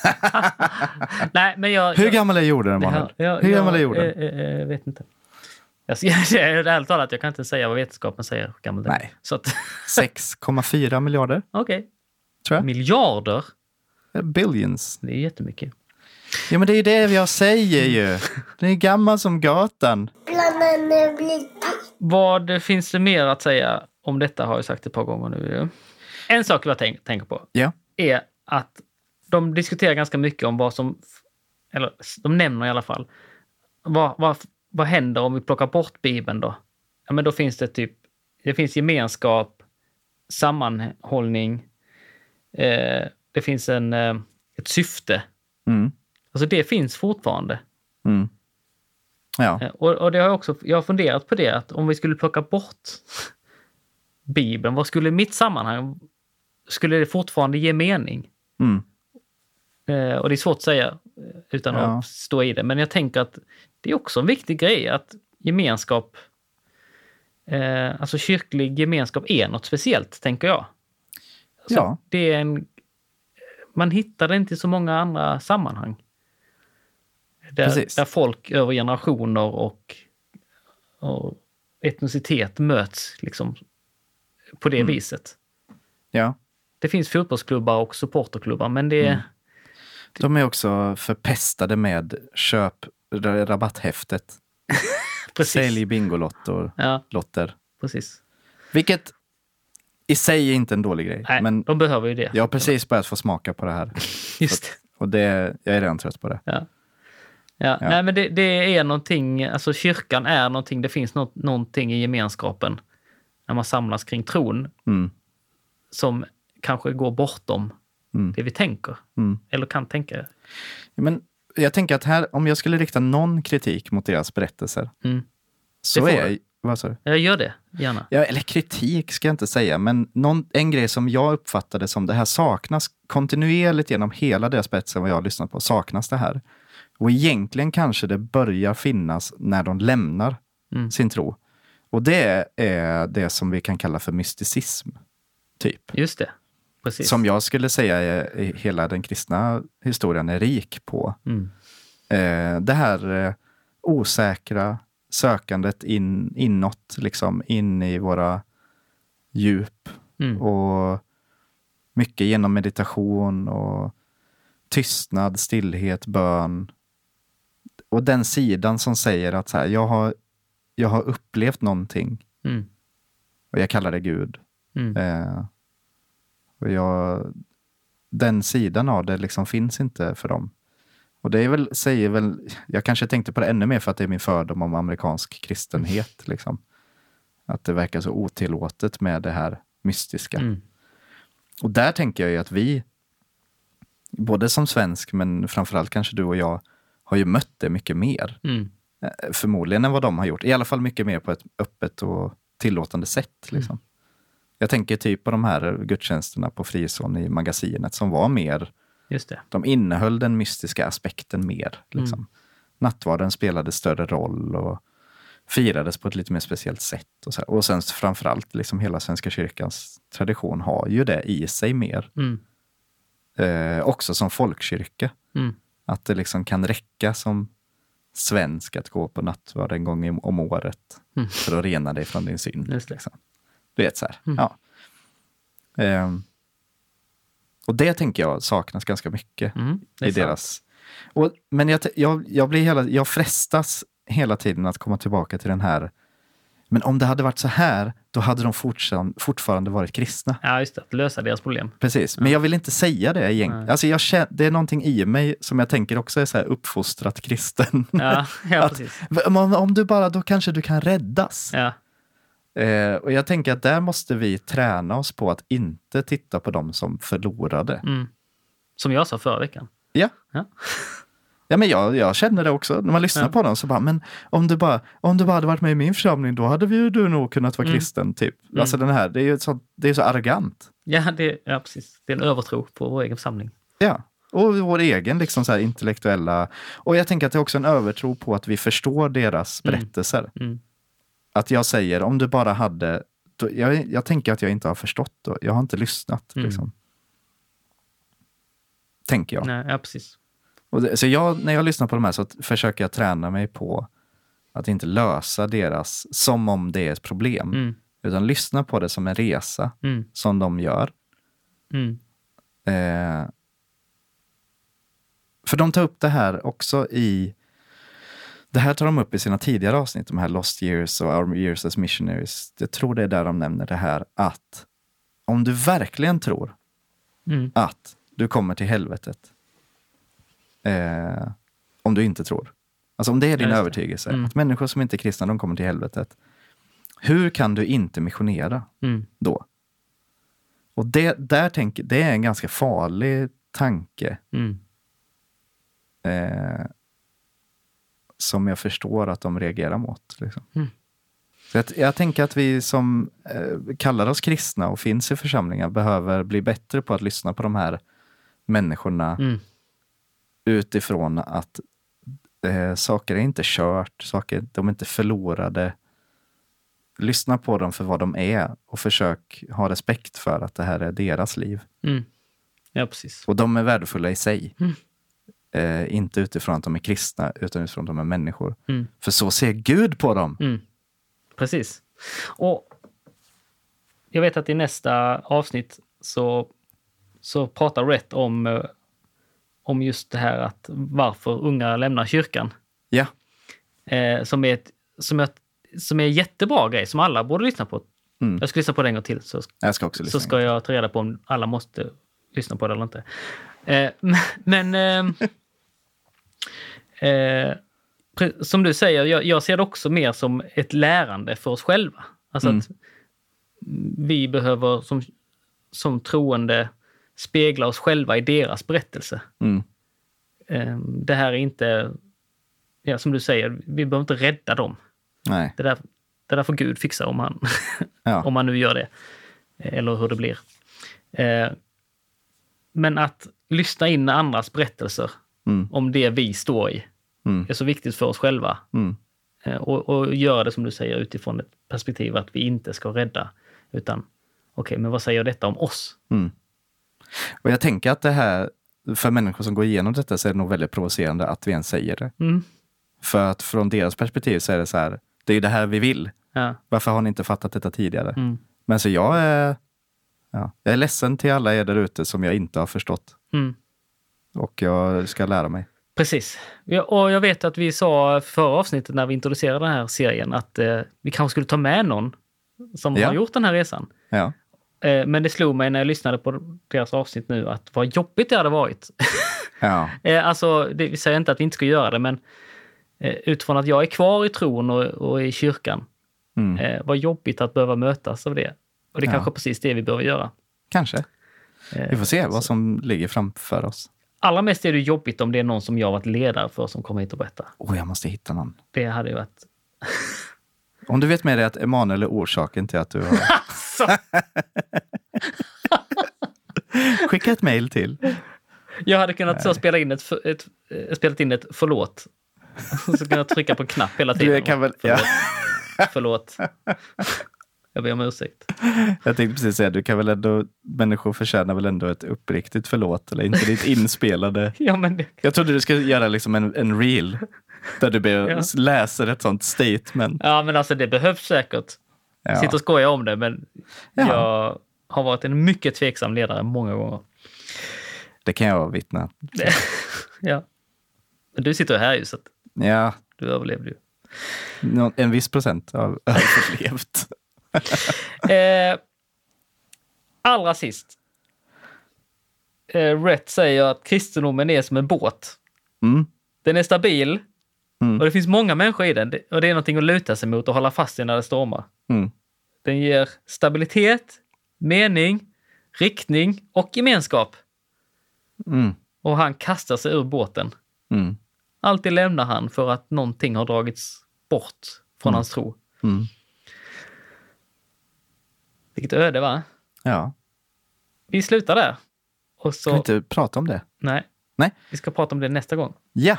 Nej, men jag... Hur jag, gammal är jorden Emanuel? Hur gammal är jag, jorden? eh, eh, Jag vet inte. Jag jag, ärligt talat, jag kan inte säga vad vetenskapen säger hur gammal den är. Nej. Så att, 6,4 miljarder okej. tror jag. Miljarder? Billions. Det är jättemycket. Ja men det är ju det jag säger ju. Den är gammal som gatan. Vad finns det mer att säga om detta har jag sagt ett par gånger nu. En sak jag tänk, tänker på Ja. är att de diskuterar ganska mycket om vad som, eller de nämner i alla fall, vad, vad, vad händer om vi plockar bort Bibeln då? Ja, men då finns det typ, det finns gemenskap, sammanhållning, eh, det finns en, eh, ett syfte. Mm. Alltså det finns fortfarande. Mm. Ja. Eh, Och, och det har jag också, jag har funderat på det, att om vi skulle plocka bort Bibeln, vad skulle mitt sammanhang, skulle det fortfarande ge mening? Mm. Eh, och det är svårt att säga eh, utan Ja. att stå i det, men jag tänker att det är också en viktig grej att gemenskap, eh, alltså kyrklig gemenskap är något speciellt, tänker jag. Så Ja. Det är en, man hittar det inte i så många andra sammanhang. Där, där folk över generationer och, och etnicitet möts liksom på det Mm. viset. ja. Det finns fotbollsklubbar och supporterklubbar, men det... Mm. De är också förpestade med köp rabatthäftet. Precis. Sälj bingolotter. Ja, Lotter. precis. Vilket i sig är inte en dålig grej. Nej, men de behöver ju det. jag har precis börjat få smaka på det här. Just det. Och det, jag är redan trött på det. Ja. Ja, Ja. Nej, men det, det är någonting, alltså kyrkan är någonting, det finns något, någonting i gemenskapen när man samlas kring tron Mm. som kanske går bortom Mm. det vi tänker. Mm. Eller kan tänka. Men jag tänker att här, om jag skulle rikta någon kritik mot deras berättelser Mm. så är... du. Vad sa du? Jag gör det, gärna. Ja, eller kritik ska jag inte säga, men någon, en grej som jag uppfattade som det här saknas kontinuerligt genom hela deras berättelse vad jag har lyssnat på, saknas det här. Och egentligen kanske det börjar finnas när de lämnar Mm. sin tro. Och det är det som vi kan kalla för mysticism, typ. Just det. Precis. Som jag skulle säga är, hela den kristna historien är rik på. Mm. Eh, det här eh, osäkra sökandet in, inåt, liksom in i våra djup. Mm. Och mycket genom meditation och tystnad, stillhet, bön. Och den sidan som säger att så här, jag, har, jag har upplevt någonting Mm. och jag kallar det Gud. Mm. Eh, och jag, den sidan av det liksom finns inte för dem. Och det är väl, säger väl, jag kanske tänkte på det ännu mer för att det är min fördom om amerikansk kristenhet. Liksom. Att det verkar så otillåtet med det här mystiska. Mm. Och där tänker jag ju att vi, både som svensk men framförallt kanske du och jag, har ju mött det mycket mer. Mm. Eh, Förmodligen än vad de har gjort. I alla fall mycket mer på ett öppet och tillåtande sätt. Liksom. Jag tänker typ på de här gudstjänsterna på Frison i magasinet som var mer, Just det. de innehöll den mystiska aspekten mer. Liksom. Nattvarden spelade större roll och firades på ett lite mer speciellt sätt. Och, så här. och sen framförallt, liksom hela Svenska kyrkans tradition har ju det i sig mer. Mm. Eh, också som folkkyrka. Mm. Att det liksom kan räcka som svensk att gå på nattvard en gång om året Mm. för att rena dig från din synd. Just det. Liksom. Du vet så här. Mm. Ja. Ehm, och det tänker jag saknas ganska mycket Mm. I deras... Och, men jag, jag, jag, blir hela, jag frestas hela tiden att komma tillbaka till den här men om det hade varit så här, då hade de fortfarande, varit kristna. Ja, just det. Att lösa deras problem. Precis, men jag vill inte säga det egentligen. Alltså jag känner, det är någonting i mig som jag tänker också är så här uppfostrat kristen. Ja, ja Att- precis. om, om du bara, då kanske du kan räddas. Ja. Eh, och jag tänker att där måste vi träna oss på att inte titta på dem som förlorade. Mm. Som jag sa förra veckan. Ja. Ja. Ja, men jag, jag känner det också. När man lyssnar Ja. på dem så bara, men om du bara, om du bara hade varit med i min församling, då hade vi ju du nog kunnat vara Mm. kristen. Typ. Mm. Alltså den här, det är ju så, det är så arrogant. Ja, det, ja, precis. Det är en övertro på vår egen församling. Ja, och vår egen liksom så intellektuella... Och jag tänker att det är också en övertro på att vi förstår deras Mm. berättelser. Mm. Att jag säger, om du bara hade... Då, jag, jag tänker att jag inte har förstått då. Jag har inte lyssnat. Mm. Liksom. Tänker jag. Nej, ja, precis. Det, så jag, när jag lyssnar på de här så försöker jag träna mig på att inte lösa deras som om det är ett problem. Mm. Utan lyssna på det som en resa Mm. som de gör. Mm. Eh, för de tar upp det här också i... Det här tar de upp i sina tidigare avsnitt, de här Lost Years och Our Years as Missionaries. Jag tror det är där de nämner det här att om du verkligen tror Mm. att du kommer till helvetet eh, om du inte tror. Alltså om det är din just övertygelse, Mm. att människor som inte är kristna, de kommer till helvetet. Hur kan du inte missionera Mm. då? Och det, där tänker, det är en ganska farlig tanke Mm. eh, som jag förstår att de reagerar mot. Liksom. Mm. Så jag, jag tänker att vi som eh, kallar oss kristna och finns i församlingar behöver bli bättre på att lyssna på de här människorna Mm. Utifrån att eh, saker är inte kört, saker, de är inte förlorade. Lyssna på dem för vad de är och försök ha respekt för att det här är deras liv. Mm. Ja, precis. Och de är värdefulla i sig. Mm. Eh, inte utifrån att de är kristna, utan utifrån att de är människor. Mm. För så ser Gud på dem. Mm. Precis. Och jag vet att i nästa avsnitt så, så pratar Rhett om, eh, om just det här att varför unga lämnar kyrkan. Ja, Eh, som, är ett, som, är som är en jättebra grej som alla borde lyssna på. Mm. Jag ska lyssna på det en gång till så, jag ska också så ska jag ta reda på om alla måste lyssna på det eller inte. Eh, men ehm, eh, som du säger, jag, jag ser det också mer som ett lärande för oss själva. Alltså Mm. att vi behöver som, som troende spegla oss själva i deras berättelse. Mm. Eh, det här är inte, ja, som du säger, vi behöver inte rädda dem. Nej. Det där, det där får Gud fixa om han, Ja. om han nu gör det. Eller hur det blir. Eh, men att lyssna in andras berättelser Mm. om det vi står i Mm. är så viktigt för oss själva. Mm. Eh, och, och göra det som du säger utifrån ett perspektiv att vi inte ska rädda. Utan okej, men vad säger detta om oss? Och jag tänker att det här, för människor som går igenom detta så är det nog väldigt provocerande att vi ens säger det. Mm. För att från deras perspektiv så är det så här, det är det här vi vill. Ja. Varför har ni inte fattat detta tidigare? Mm. Men så jag är, ja, jag är ledsen till alla er där ute som jag inte har förstått. Mm. Och jag ska lära mig. Precis. Och jag vet att vi sa förra avsnittet när vi introducerade den här serien att eh, vi kanske skulle ta med någon som Ja. har gjort den här resan. Ja. Eh, Men det slog mig när jag lyssnade på deras avsnitt nu att vad jobbigt det hade varit. Ja. Eh, Alltså, det vi säger inte att vi inte ska göra det, men eh, utifrån att jag är kvar i tron och, och i kyrkan, Mm. vad jobbigt att behöva mötas av det. Och det är Ja. kanske precis det vi behöver göra. Kanske. Vi får se vad som ligger framför oss. Allra mest är det jobbigt om det är någon som jag varit ledare för som kommer hit och berättar. Åh, jag måste hitta någon. Det hade ju varit... Om du vet med dig att Emanuel är orsaken till att du har... Skicka ett mejl till. Jag hade kunnat så spela in ett, ett, eh, spelat in ett förlåt. Så kunde jag trycka på knapp hela tiden. Du kan väl... Ja. Förlåt. Jag ber om ursäkt. Jag tänkte precis säga, du kan väl ändå... Människor förtjänar väl ändå ett uppriktigt förlåt, eller inte ditt inspelade... Ja, men det, Jag trodde du skulle göra liksom en, en reel där du ber, Ja. läser ett sånt statement. ja, men alltså det behövs säkert. Ja. Sitter och skojar om det, men Ja. jag har varit en mycket tveksam ledare många gånger. Det kan jag vittna. Ja. Men du sitter här ju, så att Ja, du överlevde ju. en viss procent av överlevt. Eh, allra sist. Eh, Rhett säger att kristendomen är som en båt. Mm. Den är stabil Mm. och det finns många människor i den. Och det är någonting att luta sig mot och hålla fast i när det stormar. Mm. Den ger stabilitet, mening, riktning och gemenskap. Mm. Och han kastar sig ur båten. Mm. Alltid lämnar han för att någonting har dragits bort från hans tro. Mm. Vilket öde va? Ja, Vi slutar där. Och ska vi så... inte prata om det? Nej. Nej. Vi ska prata om det nästa gång. Ja,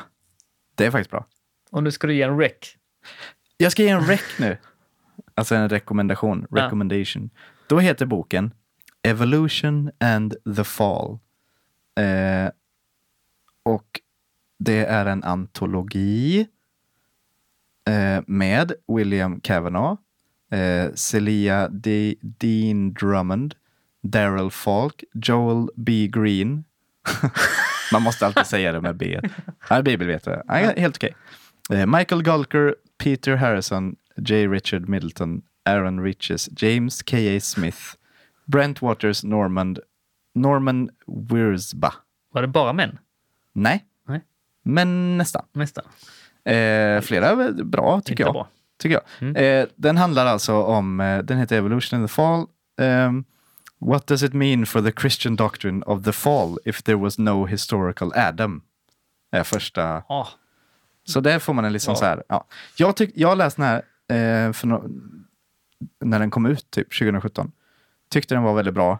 det är faktiskt bra. Och nu ska du ge en rec. Jag ska ge en rec nu. Alltså en rekommendation. Ja. Recommendation. Då heter boken Evolution and the Fall. Eh, och det är en antologi eh, med William Kavanaugh, eh, Celia D- Dean Drummond, Daryl Falk, Joel B. Green. Man måste alltid säga det med B. Han är bibelvetare. Han är helt okej. Eh, Michael Gulker, Peter Harrison, J. Richard Middleton, Aaron Riches, James K.A. Smith, Brent Waters Normand, Norman Wirsba. Var det bara män? Nej, Nej, men nästan. nästan. Eh, flera bra, tycker jag. bra. Tycker jag. Eh, den handlar alltså om, eh, den heter Evolution in the Fall. Ehm, What does it mean for the Christian doctrine of the fall if there was no historical Adam? Är första Ah, så där får man en liksom Ja. så här. Ja. Jag, tyck, jag har läst den här eh, för nå- när den kom ut, typ 2017. Tyckte den var väldigt bra.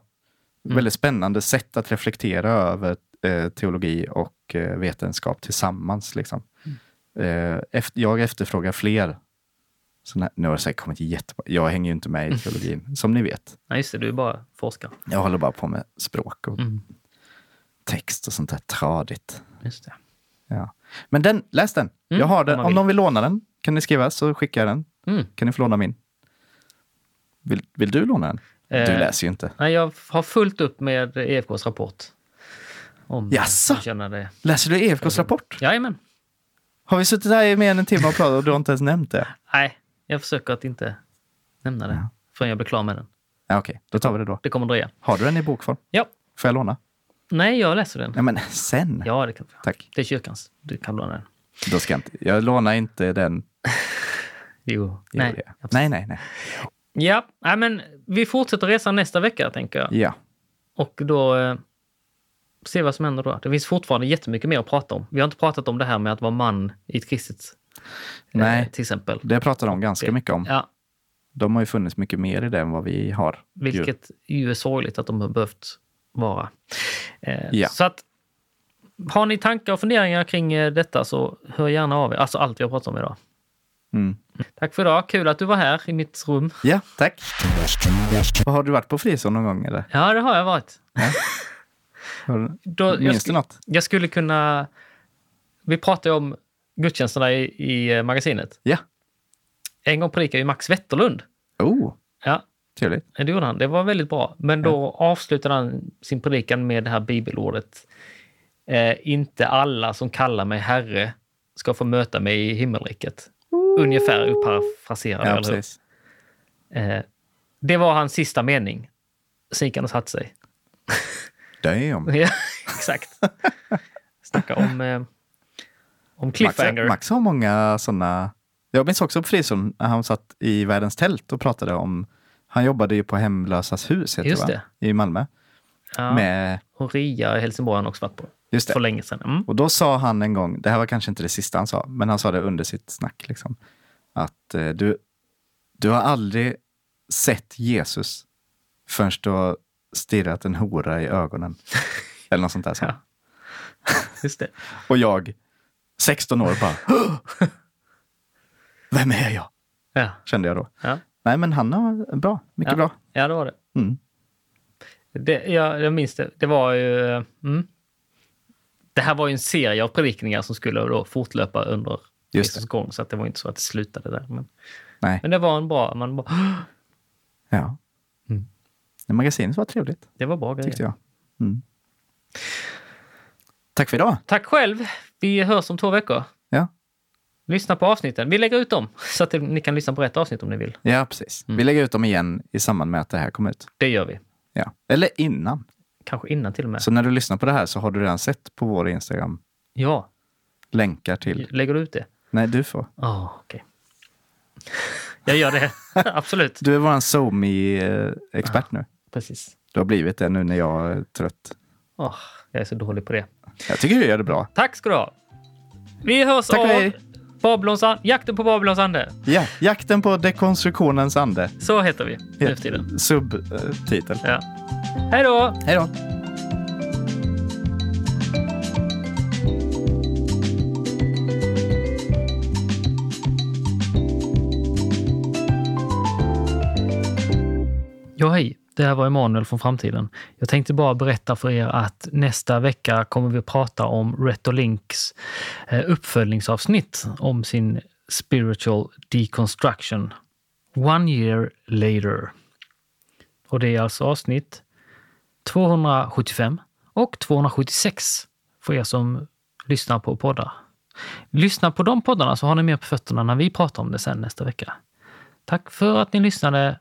Väldigt spännande sätt att reflektera över eh, teologi och eh, vetenskap tillsammans. Liksom. Eh, efter, jag efterfrågar fler. här- nu har det säkert kommit jättebra. Jag hänger ju inte med i teologin, som ni vet. nej, just det. Du är bara forskare. Jag håller bara på med språk och Mm. text och sånt där tradigt. Just det. Ja. Men den, läs den. Mm, jag har om den. Om vill. någon vill låna den kan ni skriva så skickar jag den. Mm. Kan ni få låna min? Vill, vill du låna den? Du Eh, läser ju inte. Nej, jag har fullt upp med EFKs rapport. Om Jaså? det. Läser du EFKs rapport? Jajamän. Har vi suttit här i mer än en timme och pratat och du har inte ens nämnt det? Nej, jag försöker att inte nämna det förrän jag blir klar med den. Ja, Okej, då tar vi det då. Det kommer dröja. Har du den i bokform? Ja. Får jag låna? Nej, jag läser den. Ja, men sen. Ja, det kan du. Tack. Det är kyrkans. Du kan låna den. Då ska jag inte. Jag lånar inte den. Jo. Nej, Nej. nej, nej. nej. Ja, nej, men vi fortsätter resan nästa vecka, tänker jag. Ja. Och då eh, se vad som händer då. Det finns fortfarande jättemycket mer att prata om. Vi har inte pratat om det här med att vara man i ett kristet. eh, Nej. Till exempel. Det pratar de ganska mycket om. Ja, De har ju funnits mycket mer i det än vad vi har. vilket ju är sorgligt att de har behövt vara. Eh, Ja. Så att har ni tankar och funderingar kring eh, detta så hör gärna av er. Alltså allt vi har pratat om idag. Mm. Tack för idag. Kul att du var här i mitt rum. Ja, tack. Har du varit på frisor någon gång eller? Ja, det har jag varit. Du- Då, jag, Minns du något? jag skulle kunna... Vi pratade om gudstjänsterna i, i eh, magasinet. Ja. En gång predikade ju Max Wetterlund. Oh, Ja, trevligt. det gjorde han. Det var väldigt bra. Men då avslutade han sin predikan med det här bibelordet. Eh, inte alla som kallar mig herre ska få möta mig i himmelriket. Ungefär upparafraserad. Ja, eller hur? Eh, det var hans sista mening. Och satte sig. Damn. Ja, exakt. Snacka om, eh, om Max, cliffhanger. Max har många sådana. Jag minns också på Frizon när han satt i världens tält och pratade om, han jobbade ju på Hemlösas hus heter Just det, va? i Malmö. Ja. Med, Och Ria i Helsingborg har han också varit på. Just det. För länge sedan. Mm. Och då sa han en gång, det här var kanske inte det sista han sa, men han sa det under sitt snack, liksom, att eh, du, du har aldrig sett Jesus förrän du har stirrat en hora i ögonen. Eller något sånt där. han. Ja. Just det. Och jag, 16 år, bara Vem är jag? Ja. Kände jag då. Ja. Nej, men han har bra. Mycket Ja. bra. ja, det var det. Mm. det jag, jag minns det. Det var ju... Mm. Det här var ju en serie av predikningar som skulle då fortlöpa under resans gång. Så att det var inte så att det slutade där. Men, Nej. men det var en bra... Man bara, Ja. Mm. Magasinet var trevligt, det var bra grejer. tyckte jag. Mm. Tack för idag. Tack själv. Vi hörs om två veckor. Ja, Lyssna på avsnitten. Vi lägger ut dem så att ni kan lyssna på rätt avsnitt om ni vill. ja precis. Mm. Vi lägger ut dem igen i samband med att det här kommer ut. Det gör vi. Ja. Eller innan. Kanske innan till och med. Så när du lyssnar på det här så har du redan sett på vår Instagram Ja, länkar till... lägger du ut det? Nej, du får. Ja, okej. Jag gör det. Absolut. Du är vår SoMe-expert nu. Precis. Du har blivit det nu när jag är trött. Åh, jag är så dålig på det. Jag tycker du gör det bra. Tack ska du ha. Vi hörs Tack av. Babylons Jakten på Babylons ande. Ja, jakten på dekonstruktionens ande. Så heter vi nu för tiden. Subtitel. Ja. Hej då! Hej då. Ja, hej. Det här var Emanuel från framtiden. Jag tänkte bara berätta för er att nästa vecka kommer vi att prata om Retolinks eh, uppföljningsavsnitt om sin spiritual deconstruction. One year later. Och det är alltså avsnitt 275 och 276 för er som lyssnar på poddar. Lyssna på de poddarna så har ni mer på fötterna när vi pratar om det sen nästa vecka. Tack för att ni lyssnade.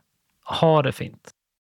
Ha det fint!